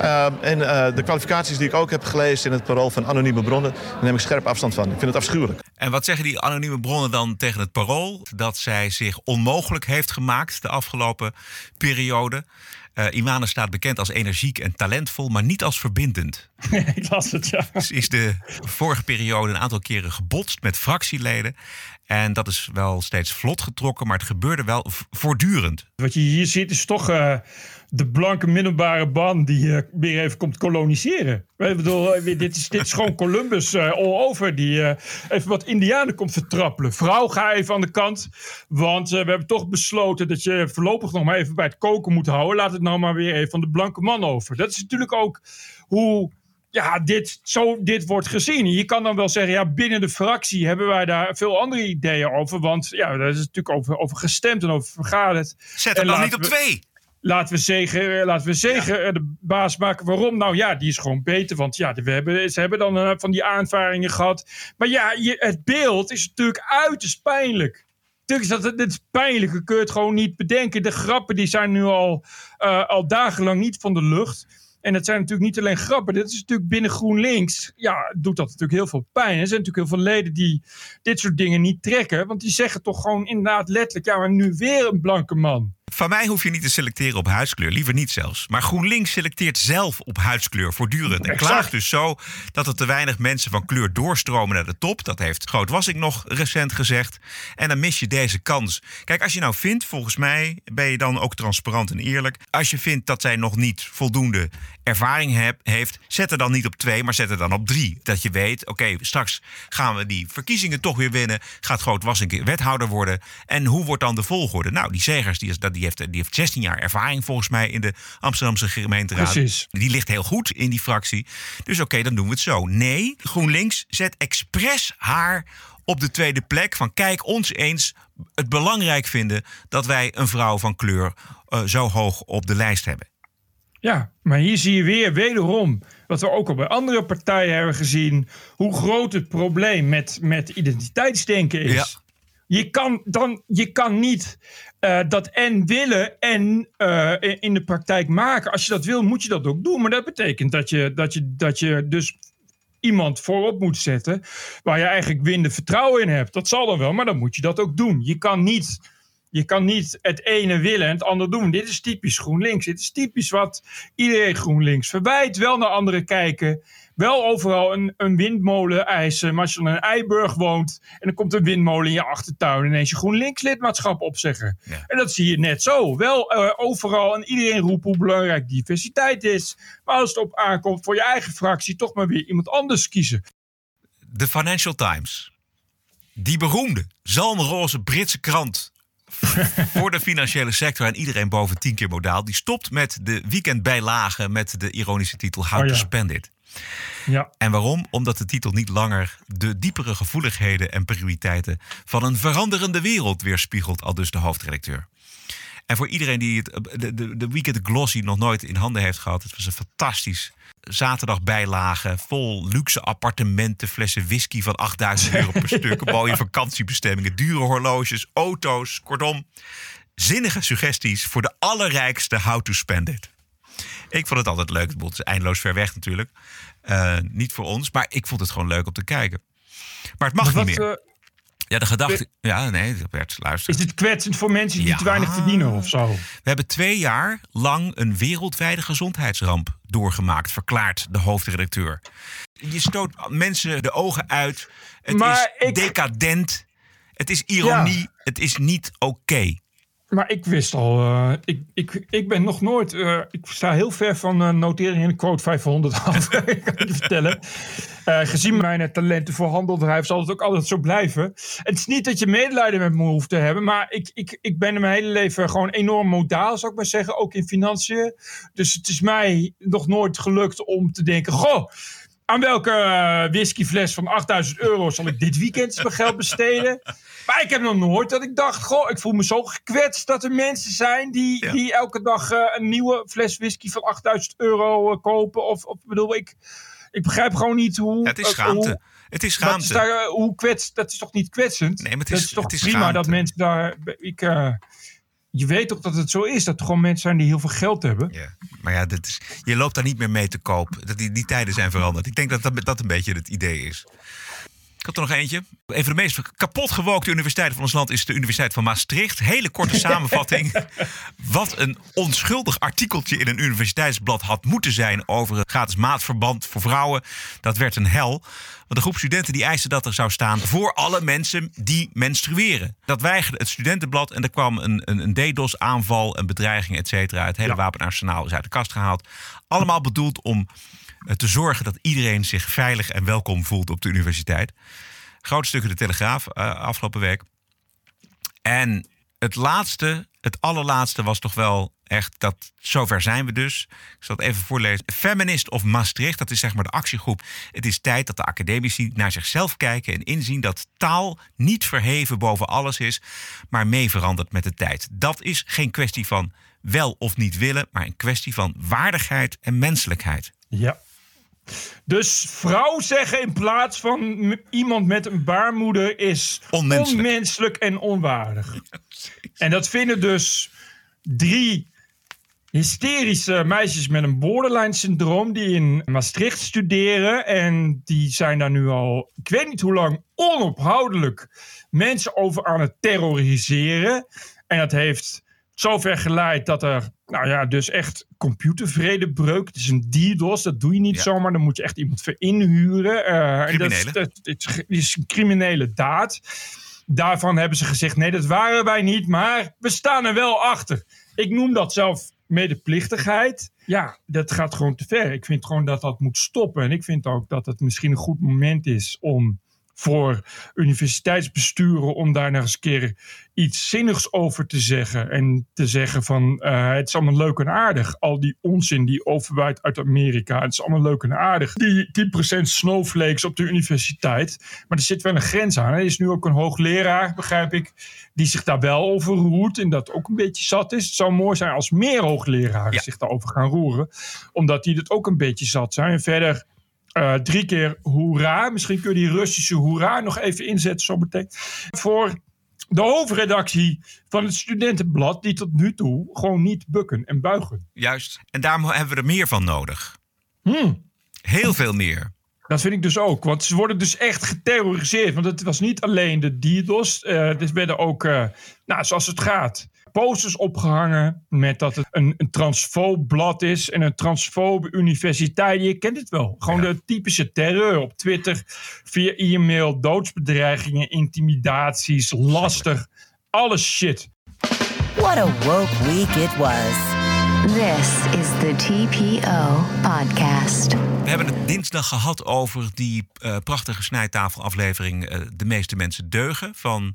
Ehm, en eh, de kwalificaties die ik ook heb gelezen in het parool van anonieme bronnen, daar neem ik scherp afstand van. Ik vind het afschuwelijk. En wat zeggen die anonieme bronnen dan tegen het parool? Dat zij zich onmogelijk heeft gemaakt de afgelopen periode. Eh Imane staat bekend als energiek en talentvol, maar niet als verbindend. ik las het, ja. Ze is de vorige periode een aantal keren gebotst met fractieleden. En dat is wel steeds vlot getrokken, maar het gebeurde wel voortdurend. Wat je hier ziet is toch eh, de blanke middelbare ban die eh, weer even komt koloniseren. Ik bedoel, eh, dit is, dit is gewoon Columbus eh, all over. Die even wat indianen komt vertrappelen. Vrouw, ga even aan de kant. Want we hebben toch besloten dat je voorlopig nog maar even bij het koken moet houden. Laat het nou maar weer even van de blanke man over. Dat is natuurlijk ook hoe ja, dit, zo dit wordt gezien. Je kan dan wel zeggen, ja, binnen de fractie hebben wij daar veel andere ideeën over. Want ja, daar is natuurlijk over, over gestemd en over vergaderd. Zet hem dan niet op we- twee. Laten we Zegen, laten we Zegen eh, de baas maken. Waarom? Nou ja, die is gewoon beter. Want ja, we hebben, ze hebben dan eh, van die aanvaringen gehad. Maar ja, je, het beeld is natuurlijk uiterst pijnlijk. Natuurlijk is dat dit is pijnlijk. Je kunt het gewoon niet bedenken. De grappen die zijn nu al, eh, al dagenlang niet van de lucht. En het zijn natuurlijk niet alleen grappen. Dit is natuurlijk binnen GroenLinks. Ja, doet dat natuurlijk heel veel pijn. Er zijn natuurlijk heel veel leden die dit soort dingen niet trekken. Want die zeggen toch gewoon inderdaad letterlijk... ja, maar nu weer een blanke man. Van mij hoef je niet te selecteren op huidskleur, liever niet zelfs. Maar GroenLinks selecteert zelf op huidskleur voortdurend. En Exact. klaagt dus zo dat er te weinig mensen van kleur doorstromen naar de top. Dat heeft Groot Wassink nog recent gezegd. En dan mis je deze kans. Kijk, als je nou vindt, volgens mij ben je dan ook transparant en eerlijk. Als je vindt dat zij nog niet voldoende ervaring heb- heeft, zet er dan niet op twee, maar zet er dan op drie. Dat je weet, oké, straks gaan we die verkiezingen toch weer winnen. Gaat Groot Wassink wethouder worden. En hoe wordt dan de volgorde? Nou, die Zegers, die, is, dat- die, heeft, die heeft 16 jaar ervaring volgens mij in de Amsterdamse gemeenteraad. Precies. Die ligt heel goed in die fractie. Dus oké, dan doen we het zo. Nee, GroenLinks zet expres haar op de tweede plek. Van kijk ons eens het belangrijk vinden dat wij een vrouw van kleur eh, zo hoog op de lijst hebben. Ja, maar hier zie je weer wederom, wat we ook al bij andere partijen hebben gezien, hoe groot het probleem met, met identiteitsdenken is. Ja. Je, kan dan, je kan niet eh, dat en willen en eh, in- in de praktijk maken. Als je dat wil, moet je dat ook doen. Maar dat betekent dat je, dat je, dat je dus iemand voorop moet zetten waar je eigenlijk winde vertrouwen in hebt. Dat zal dan wel, maar dan moet je dat ook doen. Je kan niet, je kan niet het ene willen en het andere doen. Dit is typisch GroenLinks. Dit is typisch wat iedereen GroenLinks verwijt. Wel naar anderen kijken. Wel overal een, een windmolen eisen. Maar als je in Eiburg woont en dan komt een windmolen in je achtertuin... ineens je GroenLinks lidmaatschap opzeggen. En dat zie je net zo. Wel eh, overal en iedereen roept hoe belangrijk diversiteit is. Maar als het op aankomt voor je eigen fractie... toch maar weer iemand anders kiezen. De Financial Times. Die beroemde, zalmroze Britse krant voor de financiële sector en iedereen boven 10 keer modaal. Die stopt met de weekendbijlagen met de ironische titel How Oh to ja. Spend It. Ja. En waarom? Omdat de titel niet langer de diepere gevoeligheden en prioriteiten van een veranderende wereld weerspiegelt, al dus de hoofdredacteur. En voor iedereen die het, de, de, de Weekend Glossy nog nooit in handen heeft gehad, het was een fantastisch zaterdagbijlagen. Vol luxe appartementen, flessen whisky van 8000 euro per stuk. Mooie vakantiebestemmingen, dure horloges, auto's. Kortom, zinnige suggesties voor de allerrijkste how to spend it. Ik vond het altijd leuk. Het is eindeloos ver weg natuurlijk. Uh, niet voor ons, maar ik vond het gewoon leuk om te kijken. Maar het mag Maar niet meer. eh, ja, de gedachte. Ja, nee, Bert, luister. Is dit kwetsend voor mensen die Ja. te weinig verdienen of zo? We hebben twee jaar lang een wereldwijde gezondheidsramp doorgemaakt, verklaart de hoofdredacteur. Je stoot mensen de ogen uit. Het Maar is decadent. Het is ironie. Het is niet oké. Maar ik wist al, eh, ik, ik, ik ben nog nooit, eh, ik sta heel ver van eh, notering in quote 500 af, ik kan je vertellen. Gezien mijn talenten voor handeldrijf zal het ook altijd zo blijven. Het is niet dat je medelijden met me hoeft te hebben, maar ik, ik, ik ben in mijn hele leven gewoon enorm modaal, zou ik maar zeggen, ook in financiën. Dus het is mij nog nooit gelukt om te denken, goh, aan welke eh, whiskyfles van 8000 euro zal ik dit weekend mijn geld besteden? Maar ik heb nog nooit dat ik dacht, goh, ik voel me zo gekwetst dat er mensen zijn die, die elke dag eh, een nieuwe fles whisky van 8000 euro eh, kopen. Of, of bedoel, ik, ik begrijp gewoon niet hoe. Het is schaamte. hoe- Het is dat schaamte. is daar, hoe kwets, dat is toch niet kwetsend? Nee, maar het dat is- toch het is prima schaamte. dat mensen daar. Ik, je weet toch dat het zo is, dat er gewoon mensen zijn die heel veel geld hebben. Maar ja, dat is, je loopt daar niet meer mee te koop. Dat die, die tijden zijn veranderd. Ik denk dat dat, dat een beetje het idee is. Ik had er nog eentje. Een van de meest kapot gewookte universiteiten van ons land is de Universiteit van Maastricht. Hele korte samenvatting. Wat een onschuldig artikeltje in een universiteitsblad had moeten zijn over het gratis maatverband voor vrouwen. Dat werd een hel. Want de groep studenten die eiste dat er zou staan voor alle mensen die menstrueren. Dat weigerde het studentenblad en er kwam een, een, een DDoS-aanval, een bedreiging, et cetera. Het hele wapenarsenaal is uit de kast gehaald. Allemaal bedoeld om eh, te zorgen dat iedereen zich veilig en welkom voelt op de universiteit. Groot stuk in de Telegraaf eh, afgelopen week. En het laatste, het allerlaatste was toch wel echt dat zover zijn we dus. Ik zal het even voorlezen. Feminist of Maastricht, dat is zeg maar de actiegroep. Het is tijd dat de academici naar zichzelf kijken en inzien dat taal niet verheven boven alles is, maar mee verandert met de tijd. Dat is geen kwestie van wel of niet willen, maar een kwestie van waardigheid en menselijkheid. Ja. Dus vrouw zeggen in plaats van iemand met een baarmoeder is Onmenselijk. onmenselijk en onwaardig. En dat vinden dus drie hysterische meisjes met een borderline syndroom die in Maastricht studeren. En die zijn daar nu al, ik weet niet hoe lang, onophoudelijk mensen over aan het terroriseren. En dat heeft zover geleid dat er, nou ja, dus echt computervredebreuk. Het is een DDoS, dat doe je niet zomaar. Dan moet je echt iemand voor inhuren. Eh, en dat is, het is een criminele daad. Daarvan hebben ze gezegd: nee, dat waren wij niet, maar we staan er wel achter. Ik noem dat zelf medeplichtigheid. Ja, dat gaat gewoon te ver. Ik vind gewoon dat dat moet stoppen. En ik vind ook dat het misschien een goed moment is om voor universiteitsbesturen om daar nog eens een keer iets zinnigs over te zeggen. En te zeggen van eh, het is allemaal leuk en aardig. Al die onzin die overwaait uit Amerika. Het is allemaal leuk en aardig. Die 10% snowflakes op de universiteit. Maar er zit wel een grens aan. Er is nu ook een hoogleraar, begrijp ik, die zich daar wel over roert. En dat ook een beetje zat is. Het zou mooi zijn als meer hoogleraren zich daarover gaan roeren. Omdat die het ook een beetje zat zijn. En verder eh, drie keer hoera. Misschien kun je die Russische hoera nog even inzetten zo meteen. Voor de hoofdredactie van het studentenblad... die tot nu toe gewoon niet bukken en buigen. Juist. En daarom hebben we er meer van nodig. Hmm. Heel veel meer. Dat vind ik dus ook. Want ze worden dus echt geterroriseerd. Want het was niet alleen de DDoS. eh er werden ook, eh, nou, zoals het gaat, posters opgehangen met dat het een, een transfoob blad is en een transfobe universiteit. Je kent het wel. Gewoon de typische terreur op Twitter, via e-mail, doodsbedreigingen, intimidaties, lastig, alles shit. What a woke week it was. This is the TPO podcast. We hebben het dinsdag gehad over die eh, prachtige snijtafelaflevering eh, De meeste mensen deugen van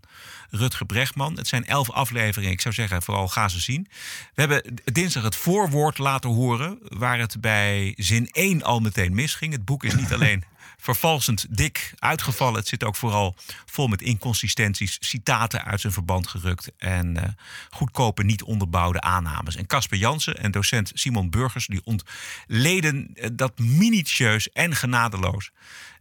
Rutger Brechtman. Het zijn elf afleveringen. Ik zou zeggen, vooral ga ze zien. We hebben dinsdag het voorwoord laten horen waar het bij zin 1 al meteen misging. Het boek is niet alleen vervalsend dik uitgevallen. Het zit ook vooral vol met inconsistenties, citaten uit zijn verband gerukt en uh, goedkope, niet onderbouwde aannames. En Casper Jansen en docent Simon Burgers die ontleden uh, dat minutieus en genadeloos.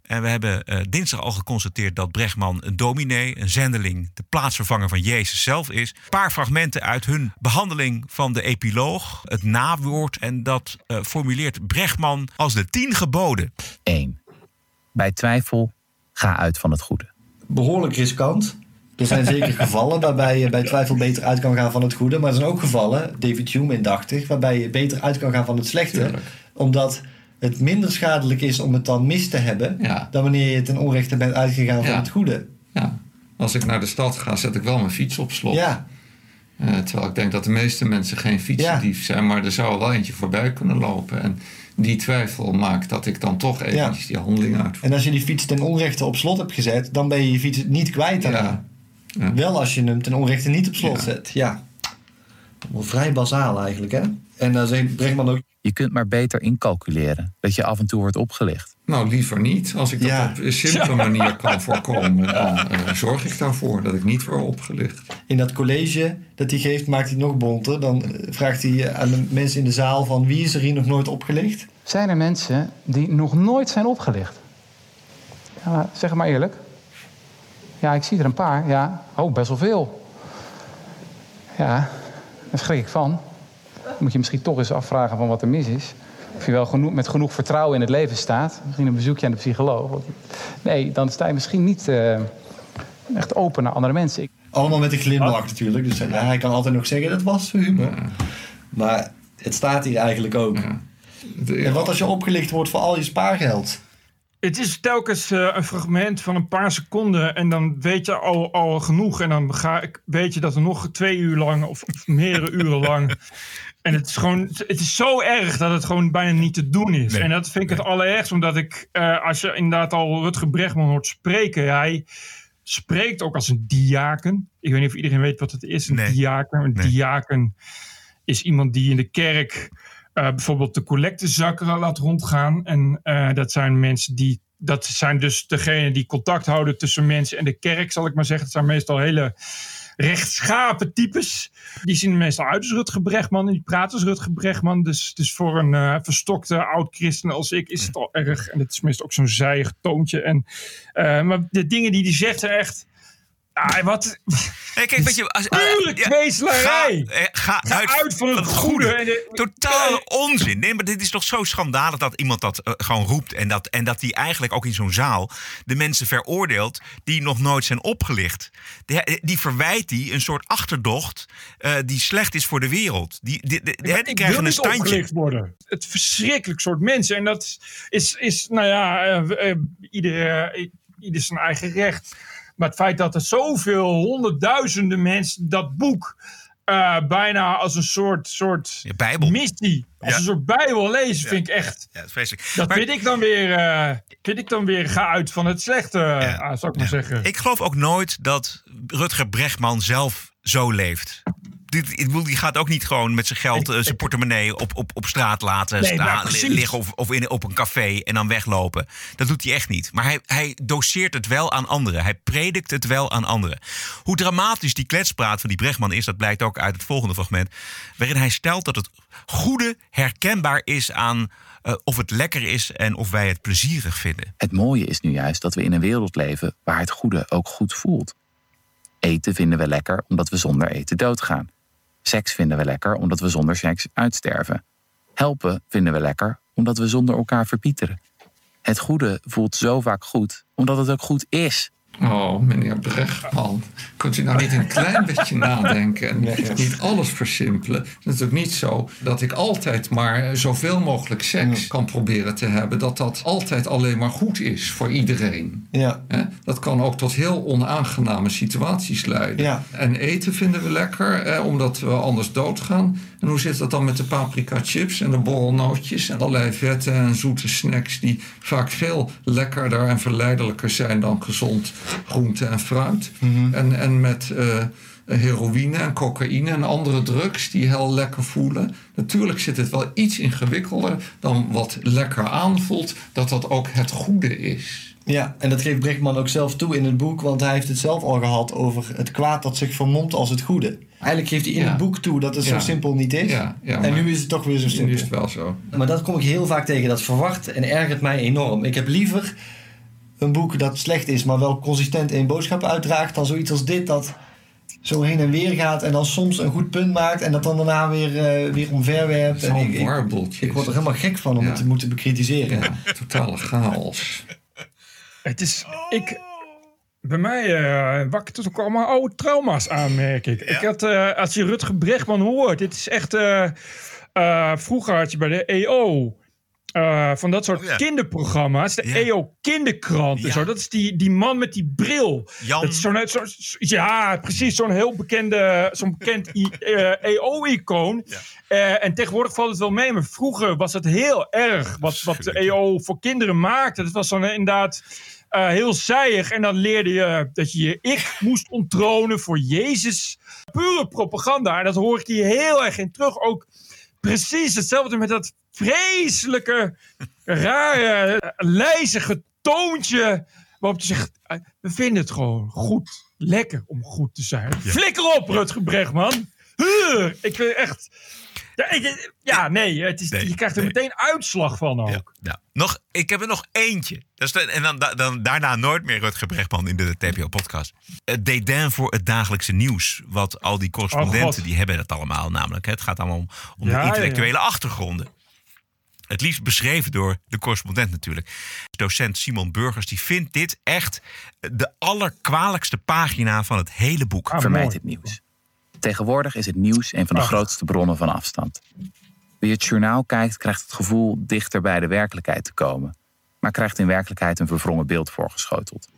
En we hebben uh, dinsdag al geconstateerd dat Brechtman een dominee, een zendeling, de plaatsvervanger van Jezus zelf is. Een paar fragmenten uit hun behandeling van de epiloog, het nawoord. En dat formuleert Brechtman als de tien geboden. 1. Bij twijfel, ga uit van het goede. Behoorlijk riskant. Er zijn zeker gevallen waarbij je bij twijfel beter uit kan gaan van het goede. Maar er zijn ook gevallen, David Hume indachtig, waarbij je beter uit kan gaan van het slechte. Tuurlijk. Omdat het minder schadelijk is om het dan mis te hebben... Ja. dan wanneer je ten onrechte bent uitgegaan van het goede. Ja. Als ik naar de stad ga, zet ik wel mijn fiets op slot. Ja. Eh, terwijl ik denk dat de meeste mensen geen fietsendief zijn, maar er zou wel eentje voorbij kunnen lopen. En die twijfel maakt dat ik dan toch eventjes die handeling uitvoer. En als je die fiets ten onrechte op slot hebt gezet... dan ben je je fiets niet kwijt daarna. Wel als je hem ten onrechte niet op slot zet. Ja. Vrij bazaal eigenlijk, hè? En dan zegt Brechtman ook... Je kunt maar beter incalculeren dat je af en toe wordt opgelicht. Nou, liever niet. Als ik dat Ja. op een simpele manier kan voorkomen, dan eh, zorg ik daarvoor dat ik niet word opgelicht. In dat college dat hij geeft, maakt hij nog bonter. Dan eh, vraagt hij aan de mensen in de zaal van... wie is er hier nog nooit opgelicht? Zijn er mensen die nog nooit zijn opgelicht? Ja, zeg het maar eerlijk. Ja, ik zie er een paar. Ja, oh, best wel veel. Ja, daar schrik ik van. Moet je misschien toch eens afvragen van wat er mis is. Of je wel genoeg, met genoeg vertrouwen in het leven staat. Misschien een bezoekje aan de psycholoog. Want- Nee, dan sta je misschien niet eh, echt open naar andere mensen. Ik- Allemaal met een glimlach natuurlijk. Dus ja, hij kan altijd nog zeggen, dat was humor. Maar het staat hier eigenlijk ook. En wat als je opgelicht wordt voor al je spaargeld? Het is telkens eh, een fragment van een paar seconden en dan weet je al, al genoeg. En dan ga ik, weet je dat er nog twee uur lang of, of meerdere uren lang. En het is gewoon, het is zo erg dat het gewoon bijna niet te doen is. Nee. En dat vind ik het allerergst, omdat ik, eh, als je inderdaad al Rutger Bregman hoort spreken, hij spreekt ook als een diaken. Ik weet niet of iedereen weet wat het is, een diaken. Een diaken is iemand die in de kerk eh, bijvoorbeeld de collectezakken laat rondgaan. En eh, dat zijn mensen die. Dat zijn dus degenen die contact houden tussen mensen en de kerk, zal ik maar zeggen. Het zijn meestal hele rechtschapen types. Die zien meestal uit als Rutger Bregman en die praten als Rutger Bregman. Dus, dus voor een eh, verstokte oud-christen als ik is het al erg. En het is meestal ook zo'n zijig toontje. En, eh, maar de dingen die hij zegt zijn echt... Ah, wat... Hey, kijk, weet je, als, eh. Ga, eh, ga, Ga uit van het goede. En de- Totale onzin. Nee, maar dit is toch zo schandalig dat iemand dat eh, gewoon roept. En dat, en dat die eigenlijk ook in zo'n zaal de mensen veroordeelt die nog nooit zijn opgelicht. Die, die verwijt die een soort achterdocht eh, die slecht is voor de wereld. Die, die, die, die ik krijgen een standje. opgelicht worden. Het verschrikkelijk soort mensen. En dat is, is nou ja, eh, eh, ieder, eh, ieder zijn eigen recht. Maar het feit dat er zoveel honderdduizenden mensen dat boek eh, bijna als een soort, soort Bijbel. missie, als Ja. een soort bijbel lezen, vind ik echt. Ja, dat vreselijk. Dat Maar- vind ik dan weer, eh, vind ik dan weer ga uit van het slechte, ah, zou ik maar zeggen. Ik geloof ook nooit dat Rutger Bregman zelf zo leeft. Bedoel, die gaat ook niet gewoon met zijn geld, eh, zijn portemonnee op, op, op straat laten Nee, staan, liggen of, of in, op een café en dan weglopen. Dat doet hij echt niet. Maar hij, hij doseert het wel aan anderen. Hij predikt het wel aan anderen. Hoe dramatisch die kletspraat van die Bregman is, dat blijkt ook uit het volgende fragment. Waarin hij stelt dat het goede herkenbaar is aan eh, of het lekker is en of wij het plezierig vinden. Het mooie is nu juist dat we in een wereld leven waar het goede ook goed voelt. Eten vinden we lekker omdat we zonder eten doodgaan. Seks vinden we lekker omdat we zonder seks uitsterven. Helpen vinden we lekker omdat we zonder elkaar verpieteren. Het goede voelt zo vaak goed omdat het ook goed is. Oh, meneer Brechtman. Kunt u nou niet een klein beetje nadenken en niet alles versimpelen? Het is natuurlijk niet zo dat ik altijd maar zoveel mogelijk seks kan proberen te hebben. Dat dat altijd alleen maar goed is voor iedereen. Ja. Dat kan ook tot heel onaangename situaties leiden. Ja. En eten vinden we lekker, omdat we anders doodgaan. En hoe zit dat dan met de paprika chips en de borrelnootjes en allerlei vette en zoete snacks die vaak veel lekkerder en verleidelijker zijn dan gezond groente en fruit. En, en met eh, heroïne en cocaïne en andere drugs die heel lekker voelen. Natuurlijk zit het wel iets ingewikkelder dan wat lekker aanvoelt, dat dat ook het goede is. Ja, en dat geeft Brechtman ook zelf toe in het boek, want hij heeft het zelf al gehad over het kwaad dat zich vermomt als het goede. Eigenlijk geeft hij in Ja. het boek toe dat het zo simpel niet is. Ja, ja, en nu is het toch weer zo simpel. Nu is het wel zo. Maar dat kom ik heel vaak tegen. Dat verwacht en ergert mij enorm. Ik heb liever een boek dat slecht is, maar wel consistent één boodschap uitdraagt, dan zoiets als dit dat zo heen en weer gaat en dan soms een goed punt maakt en dat dan daarna weer, eh, weer omverwerpt. En Zo'n ik, ik, word er helemaal gek van om Ja. het te moeten bekritiseren. Ja, totale chaos. Het is. Ik, bij mij uh, wakkert het ook allemaal oude trauma's aan, merk ik. ik had, eh, als je Rutger Brechtman hoort, dit is echt. eh, eh, vroeger had je bij de EO. Eh, van dat soort kinderprogramma's. De EO Kinderkrant. en Zo. Dat is die, die man met die bril. Jan- Dat is zo'n, zo, zo- ja, precies. Zo'n heel bekende, zo'n bekend eh, EO-icoon. Eh, en tegenwoordig valt het wel mee. Maar vroeger was het heel erg wat, wat de EO voor kinderen maakte. Dat was dan inderdaad eh, heel zijig. En dan leerde je dat je je ik moest onttronen voor Jezus. Pure propaganda. En dat hoor ik hier heel erg in terug. Ook precies hetzelfde met dat vreselijke, rare, lijzige toontje. Waarop je zegt, eh, we vinden het gewoon goed. Lekker om goed te zijn. Flikker op, Rutger Brechtman. Huh, ik vind echt... Ja, ja, nee, het is, je krijgt er meteen uitslag van ook. Nou, nog, ik heb er nog eentje. Dat is de- en dan, dan, daarna nooit meer Rutger Brechtman in de TPO-podcast. Het dédain voor het dagelijkse nieuws. Wat al die Oh, correspondenten, God. die hebben dat allemaal namelijk. Het gaat allemaal om, om Ja, de ja, intellectuele ja. achtergronden. Het liefst beschreven door de correspondent natuurlijk. Docent Simon Burgers, die vindt dit echt de allerkwalijkste pagina van het hele boek. Vermijd het nieuws. Tegenwoordig is het nieuws een van de Ach. grootste bronnen van afstand. Wie het journaal kijkt, krijgt het gevoel dichter bij de werkelijkheid te komen, maar krijgt in werkelijkheid een verwrongen beeld voorgeschoteld.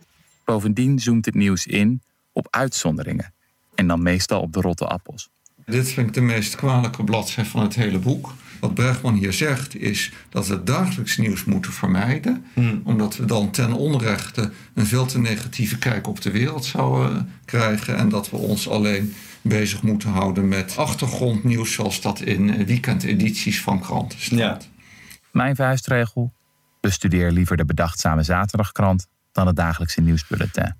Bovendien zoomt het nieuws in op uitzonderingen en dan meestal op de rotte appels. Dit vind ik de meest kwalijke bladzij van het hele boek. Wat Brechtman hier zegt is dat we dagelijks nieuws moeten vermijden. Omdat we dan ten onrechte een veel te negatieve kijk op de wereld zouden krijgen. En dat we ons alleen bezig moeten houden met achtergrondnieuws zoals dat in eh, weekendedities van kranten staat. Mijn vuistregel: bestudeer liever de bedachtzame zaterdagkrant dan het dagelijkse nieuwsbulletin.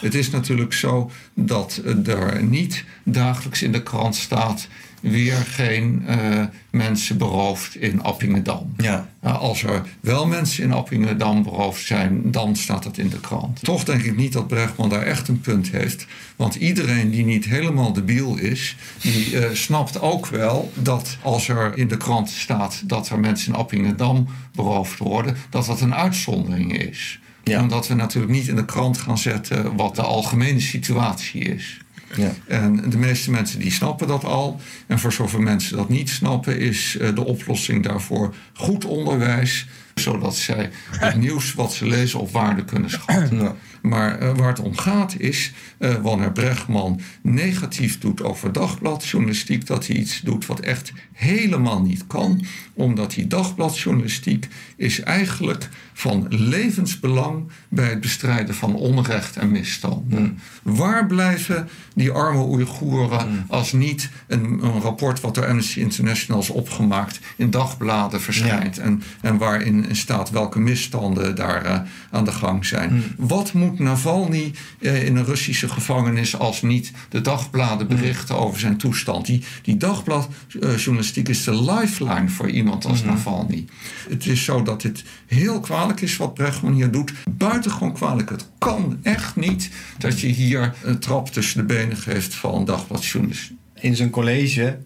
Het is natuurlijk zo dat er niet dagelijks in de krant staat weer geen eh, mensen beroofd in Appingedam. Ja. Uh, als er wel mensen in Appingedam beroofd zijn, dan staat het in de krant. Toch denk ik niet dat Brechtman daar echt een punt heeft. Want iedereen die niet helemaal debiel is, die eh, snapt ook wel dat als er in de krant staat dat er mensen in Appingedam beroofd worden, dat dat een uitzondering is. Omdat we natuurlijk niet in de krant gaan zetten wat de algemene situatie is. Ja. En de meeste mensen die snappen dat al. En voor zoveel mensen dat niet snappen, is eh, de oplossing daarvoor goed onderwijs. Zodat zij het nieuws wat ze lezen op waarde kunnen schatten. Maar eh, waar het om gaat is eh, wanneer Brechtman negatief doet over dagbladjournalistiek, dat hij iets doet wat echt helemaal niet kan. Omdat die dagbladjournalistiek is eigenlijk van levensbelang bij het bestrijden van onrecht en misstanden. Waar blijven die arme Oeigoeren als niet een, een rapport wat door Amnesty International is opgemaakt in dagbladen verschijnt en, en waarin staat welke misstanden daar eh, aan de gang zijn? Wat moet Navalny eh, in een Russische gevangenis als niet de dagbladen berichten over zijn toestand? Die, die dagbladjournalistiek is de lifeline voor iemand als Navalny. Het is zo dat het heel kwalijk is wat Brechtman hier doet. Buitengewoon kwalijk. Het kan echt niet dat je hier een trap tussen de benen geeft van dagbladjournalistiek. In zijn college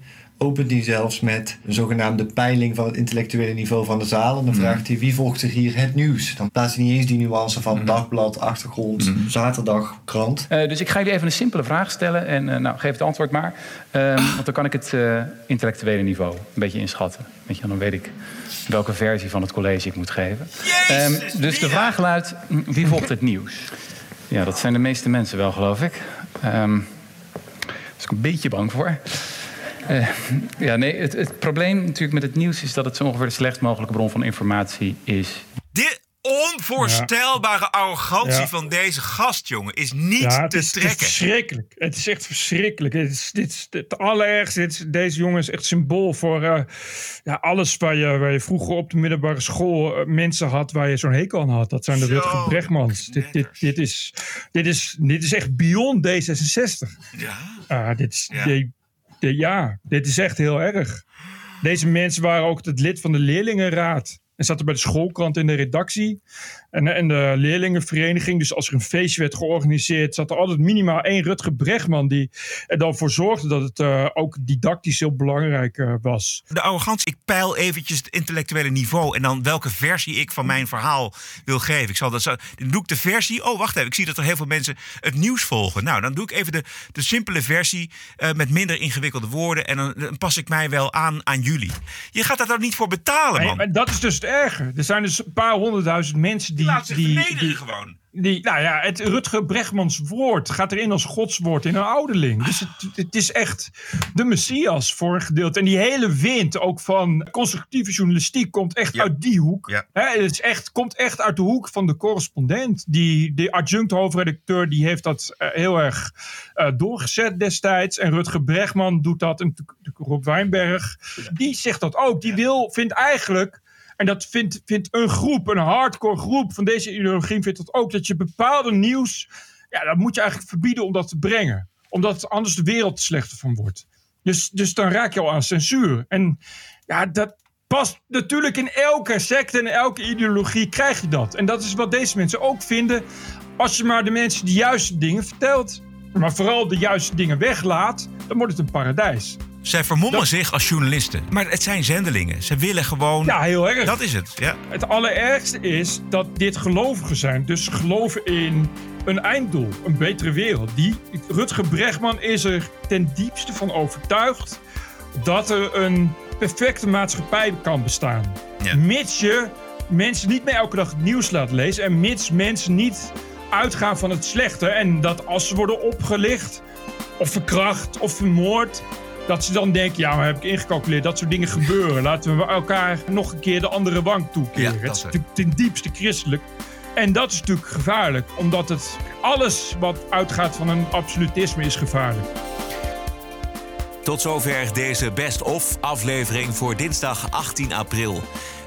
opent hij zelfs met een zogenaamde peiling van het intellectuele niveau van de zaal. En dan vraagt hij wie volgt zich hier het nieuws. Dan plaatst hij niet eens die nuance van dagblad, achtergrond, zaterdag, krant. Eh, dus ik ga jullie even een simpele vraag stellen en eh, nou, geef het antwoord maar. Ehm, want dan kan ik het eh, intellectuele niveau een beetje inschatten. Weet je, dan weet ik welke versie van het college ik moet geven. Ehm, dus de vraag luidt, hm, wie volgt het nieuws? Ja, dat zijn de meeste mensen wel, geloof ik. Ehm daar is ik een beetje bang voor. Eh, ja, nee, het, het probleem natuurlijk met het nieuws is dat het zo ongeveer de slechtst mogelijke bron van informatie is. Dit, onvoorstelbare arrogantie Ja. van deze gast, jongen, is niet Ja, te is, het is trekken. verschrikkelijk. Het is echt verschrikkelijk. Het is, dit is het allerergste. Dit is- deze jongen is echt symbool voor eh, ja, alles waar je, waar je vroeger op de middelbare school eh, mensen had waar je zo'n hekel aan had. Dat zijn de Rutger Bregmans. Dit, dit, dit, is, dit, is, dit is echt beyond D66. Ja. Ah, dit is, Ja. dit is echt heel erg. Deze mensen waren ook het lid van de leerlingenraad. En zaten bij de schoolkrant in de redactie. En, en de leerlingenvereniging. Dus als er een feestje werd georganiseerd, zat er altijd minimaal één Rutger Bregman. Die er dan voor zorgde dat het eh, ook didactisch heel belangrijk eh, was. De arrogantie, ik peil eventjes het intellectuele niveau... en dan welke versie ik van mijn verhaal wil geven. Ik zal dat zo, dan doe ik de versie... Oh, wacht even, ik zie dat er heel veel mensen het nieuws volgen. Nou, dan doe ik even de, de simpele versie... eh, met minder ingewikkelde woorden... en dan, dan pas ik mij wel aan aan jullie. Je gaat daar dan niet voor betalen, En, man. en dat is dus het erge. Er zijn dus een paar honderdduizend mensen die... Laat zich die, vernederen die- gewoon. Die, nou ja, het Rutger Bregmans woord gaat erin als godswoord in een ouderling. Dus het, het is echt de messias voor een gedeelte. En die hele wind ook van constructieve journalistiek komt echt uit die hoek. Hè, het is echt, komt echt uit de hoek van de correspondent. Die, de adjunct hoofdredacteur die heeft dat eh, heel erg eh, doorgezet destijds. En Rutger Bregman doet dat. En Rob Wijnberg. Die zegt dat ook. Die wil, vindt eigenlijk... En dat vindt, vindt een groep, een hardcore groep van deze ideologie, vindt dat ook. Dat je bepaalde nieuws, ja, dat moet je eigenlijk verbieden om dat te brengen. Omdat anders de wereld er slechter van wordt. Dus, dus dan raak je al aan censuur. En ja, dat past natuurlijk in elke secte en elke ideologie krijg je dat. En dat is wat deze mensen ook vinden. Als je maar de mensen de juiste dingen vertelt, maar vooral de juiste dingen weglaat, dan wordt het een paradijs. Zij vermommen zich als journalisten. Maar het zijn zendelingen. Ze willen gewoon... Ja, heel erg. Dat is het, ja. Het allerergste is dat dit gelovigen zijn. Dus geloven in een einddoel, een betere wereld. Die, Rutger Bregman is er ten diepste van overtuigd dat er een perfecte maatschappij kan bestaan. Mits je mensen niet meer elke dag het nieuws laat lezen en mits mensen niet uitgaan van het slechte en dat als ze worden opgelicht of verkracht of vermoord, dat ze dan denken, ja, maar heb ik ingecalculeerd, dat soort dingen gebeuren. Laten we elkaar nog een keer de andere wang toekeren. Ja, dat het is natuurlijk ten diepste christelijk. En dat is natuurlijk gevaarlijk, omdat het alles wat uitgaat van een absolutisme is gevaarlijk. Tot zover deze best-of aflevering voor dinsdag 18 april.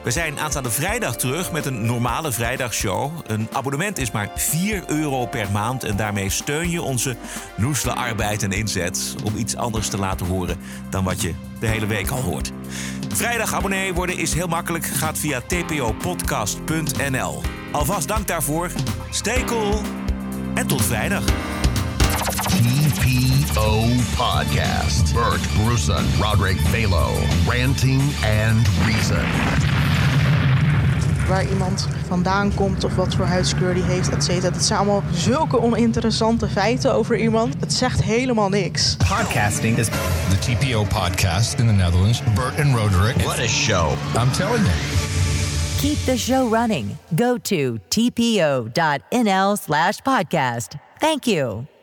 We zijn aanstaande vrijdag terug met een normale vrijdagshow. Een abonnement is maar 4 euro per maand en daarmee steun je onze noesle arbeid en inzet om iets anders te laten horen dan wat je de hele week al hoort. Vrijdag abonnee worden is heel makkelijk. Gaat via tpopodcast.nl. Alvast dank daarvoor. Stay cool en tot vrijdag. TPO Podcast. Bert Bruson, Roderick Balo, Ranting and Reason. Waar iemand vandaan komt of wat voor huidskleur die heeft, et cetera. Dat zijn allemaal zulke oninteressante feiten over iemand. Het zegt helemaal niks. Podcasting is the TPO podcast in the Netherlands. Bert and Roderick. What a show. I'm telling you. Keep the show running. Go to tpo.nl slash podcast. Thank you.